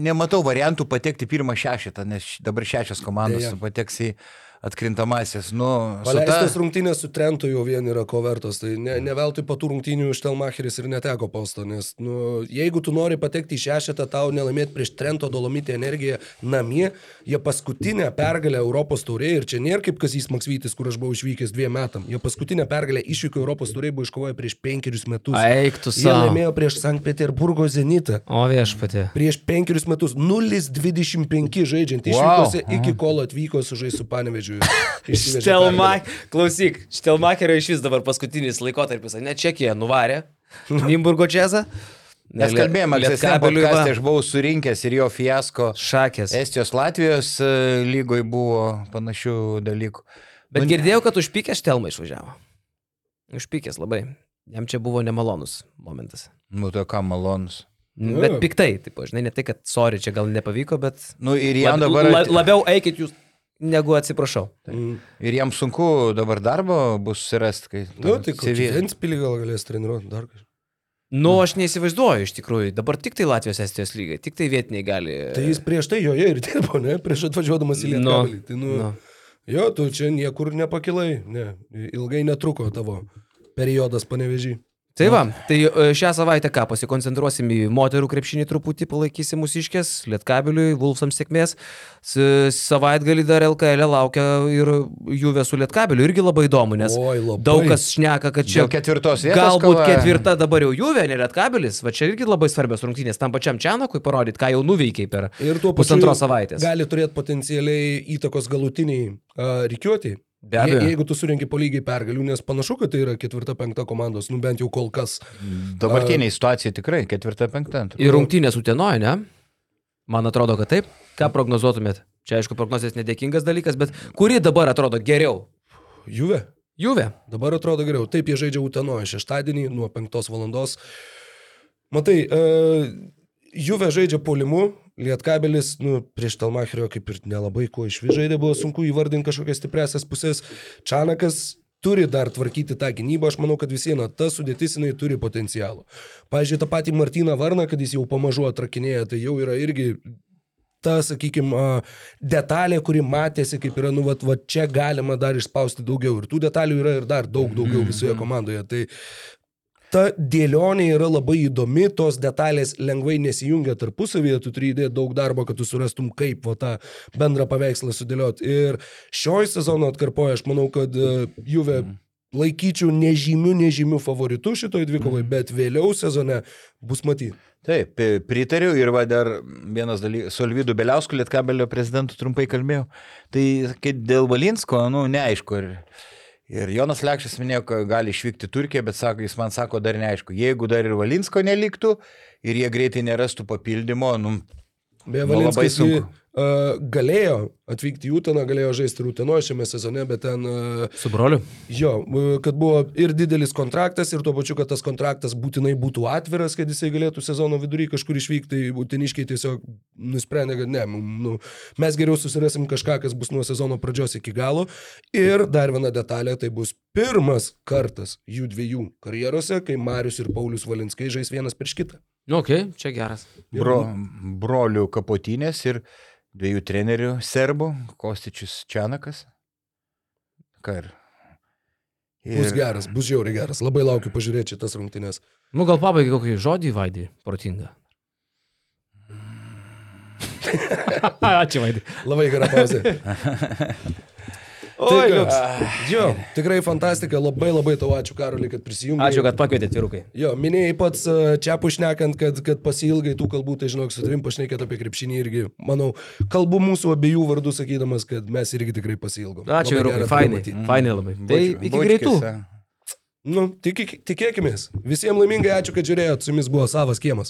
nematau variantų patekti pirmą šešetą, nes dabar šešios komandos Deja. pateks į atkrintamasis. Nu, su ta- Paleistas rungtynės su Trentu jau vien yra ko vertos. Tai ne, ne veltui po tų rungtynių Štelmacheris ir neteko posto. Nes nu, jeigu tu nori patekti į šešetą, tau nelaimėti prieš Trento dolomitį energiją namie, jie paskutinę pergalę Europos taurėje ir čia nėra kaip Kazys Maksvytis, kur aš buvau išvykęs dviem metam. Jie paskutinę pergalę išvyko Europos taurėje buvo iškovoję prieš penkerius metus. Eik tu Jie savo. laimėjo prieš Sankt Peterburgo Zenitą. O viešpatė. Prieš penkerius metus 0,25 žaidžiant išvykose wow. iki kol atvyko su žaisu Panevedžiu. Štelmak, klausyk, Štelmakerio iš vis dabar paskutinis laikotarpis, ne Čekija nuvarė, Nimburgo Čezą. Mes kalbėjome, kad Lietkabeliui aš buvau surinkęs ir jo fiasko. Šakės. Estijos Latvijos e, lygoje buvo panašių dalykų. Bet Nu, girdėjau, kad užpykęs Štelma išvažiavo. Užpykęs labai. Jam čia buvo nemalonus momentas. Nu, to ką malonus. Nu. Bet piktai, taip, žinai, ne tai, kad sorry, čia gal nepavyko, bet Nu, ir jam dabar... la, labiau eikit jūs, negu atsiprašau. Mm. Ir jam sunku dabar darbo bus surasti, kai... Nu, tai. Ventspilį gal galės treniruoti dar kažką. Nu, aš neįsivaizduoju iš tikrųjų. Dabar tik tai Latvijos Estijos lygai, tik tai vietiniai gali. Tai jis prieš tai joje ir dirbo, ne? Prieš atvažiuodamas į Nu, Lietuvą. Tai, nu, nu. Jo, tu čia niekur nepakilai. Ne, ilgai netruko tavo periodas panevežį. Tai va, tai e, šią savaitę ką, pasikoncentruosim į moterų krepšinį truputį, palaikysim mūsiškės, Lietkabiliui, Vulfsams sėkmės. Savaitgalį dar LKL laukia ir Juve su Lietkabiliu, irgi labai įdomu, nes Oi, labai. daug kas šneka, kad čia Dėl ketvirtos vietos. galbūt kova. ketvirta dabar jau Juve, ne Lietkabilis, va čia irgi labai svarbios rungtynės, tam pačiam Čianakui parodyti, ką jau nuveikiai per pusantros savaitės. gali turėti potencialiai įtakos galutiniai uh, reikiuoti. Be abejo. Je, jeigu tu surinki po lygiai pergalių, nes panašu, kad tai yra ketvirta, penkta komandos, nu bent jau kol kas. Dabartiniai situacija tikrai ketvirta, penkta. Ir rungtynės Utenoje, ne? Man atrodo, kad taip. Ką prognozuotumėt? Čia aišku, prognozijas nedėkingas dalykas, bet kuri dabar atrodo geriau? Juve. Juve. Dabar atrodo geriau. Taip jie žaidžia Utenoje šeštadienį nuo 5 valandos. Matai, uh, Juve žaidžia polimu, Lietkabelis, nu, prieš Talmacherio kaip ir nelabai ko iš vis žaidė, buvo sunku įvardinti kažkokias stipresias pusės. Čanakas turi dar tvarkyti tą gynybą, aš manau, kad vis viena ta sudėtis jinai turi potencialų. Pavyzdžiui, tą patį Martyną Varną, kad jis jau pamažu atrakinėja, tai jau yra irgi ta, sakykime, detalė, kuri matėsi, kaip yra, nu, va, va čia galima dar išspausti daugiau. Ir tų detalių yra ir dar daug daugiau visoje komandoje. Tai ta dėlionė yra labai įdomi, tos detalės lengvai nesijungia tarpusavyje, tu turi įdėti daug darbo, kad tu surastum, kaip va, tą bendrą paveikslą sudėlioti. Ir šioj sezono atkarpoje aš manau, kad e, Juve laikyčiau nežymių, nežymių favoritų šitoj dvikovai, bet vėliau sezone bus matyti. Taip, pritariu ir va dar vienas dalykas, su Alvydu Beliausku, Lietkabelio prezidentu trumpai kalbėjau. Tai dėl Valinsko, nu, neaišku. Ir, ir Jonas Lekšas minėjo, kad gali išvykti Turkiją, bet sako, jis man sako, dar neaišku. Jeigu dar ir Valinsko neliktų ir jie greitai nerastų papildymo, nu, Beje, Nu, Valinskas sunku. Uh, galėjo atvykti į Uteną, galėjo žaisti Utenoje šiame sezone, bet ten uh, Su broliu. Jo, e, kad buvo ir didelis kontraktas, ir tuo pačiu, kad tas kontraktas būtinai būtų atviras, kad jisai galėtų sezono vidury kažkur išvykti, tai būtiniškai tiesiog nusprendė, kad ne, nu, mes geriau susirasim kažką, kas bus nuo sezono pradžios iki galo. Ir dar viena detalė, tai bus pirmas kartas jų dviejų karjerose, kai Marius ir Paulius Valinskai žais vienas prieš kitą. Nu, okei, okay, čia geras. bro, brolių kapotinės ir dviejų trenerių serbų, Kostičius Čianakas. Ką ir. Bus geras, bus žiauriai geras. Labai laukiu pažiūrėti šitas rungtynes. Nu, gal pabaigai kokį žodį vaidį, protingą. Ačiū vaidį. Labai gera pauzė. Oi, Tai liuks. ką, jo, tikrai fantastika, labai labai tau ačiū Karoliai, kad prisijungai. Ačiū, kad pakvietėte, vyrukai. Jo, minėjai pats e, čia pušnekant, kad, kad pasilgai tų kalbų, tai žinok, su tavim pašnekėti apie krepšinį irgi, manau, kalbu mūsų abiejų vardų sakydamas, kad mes irgi tikrai pasilgom. Ačiū, Labai gera Fainai. pamatyti. Fainai labai. Tai iki greitų. Nu, tik, tikėkime. Visiems laimingai ačiū, kad žiūrėjot, su jumis buvo savas kiemas.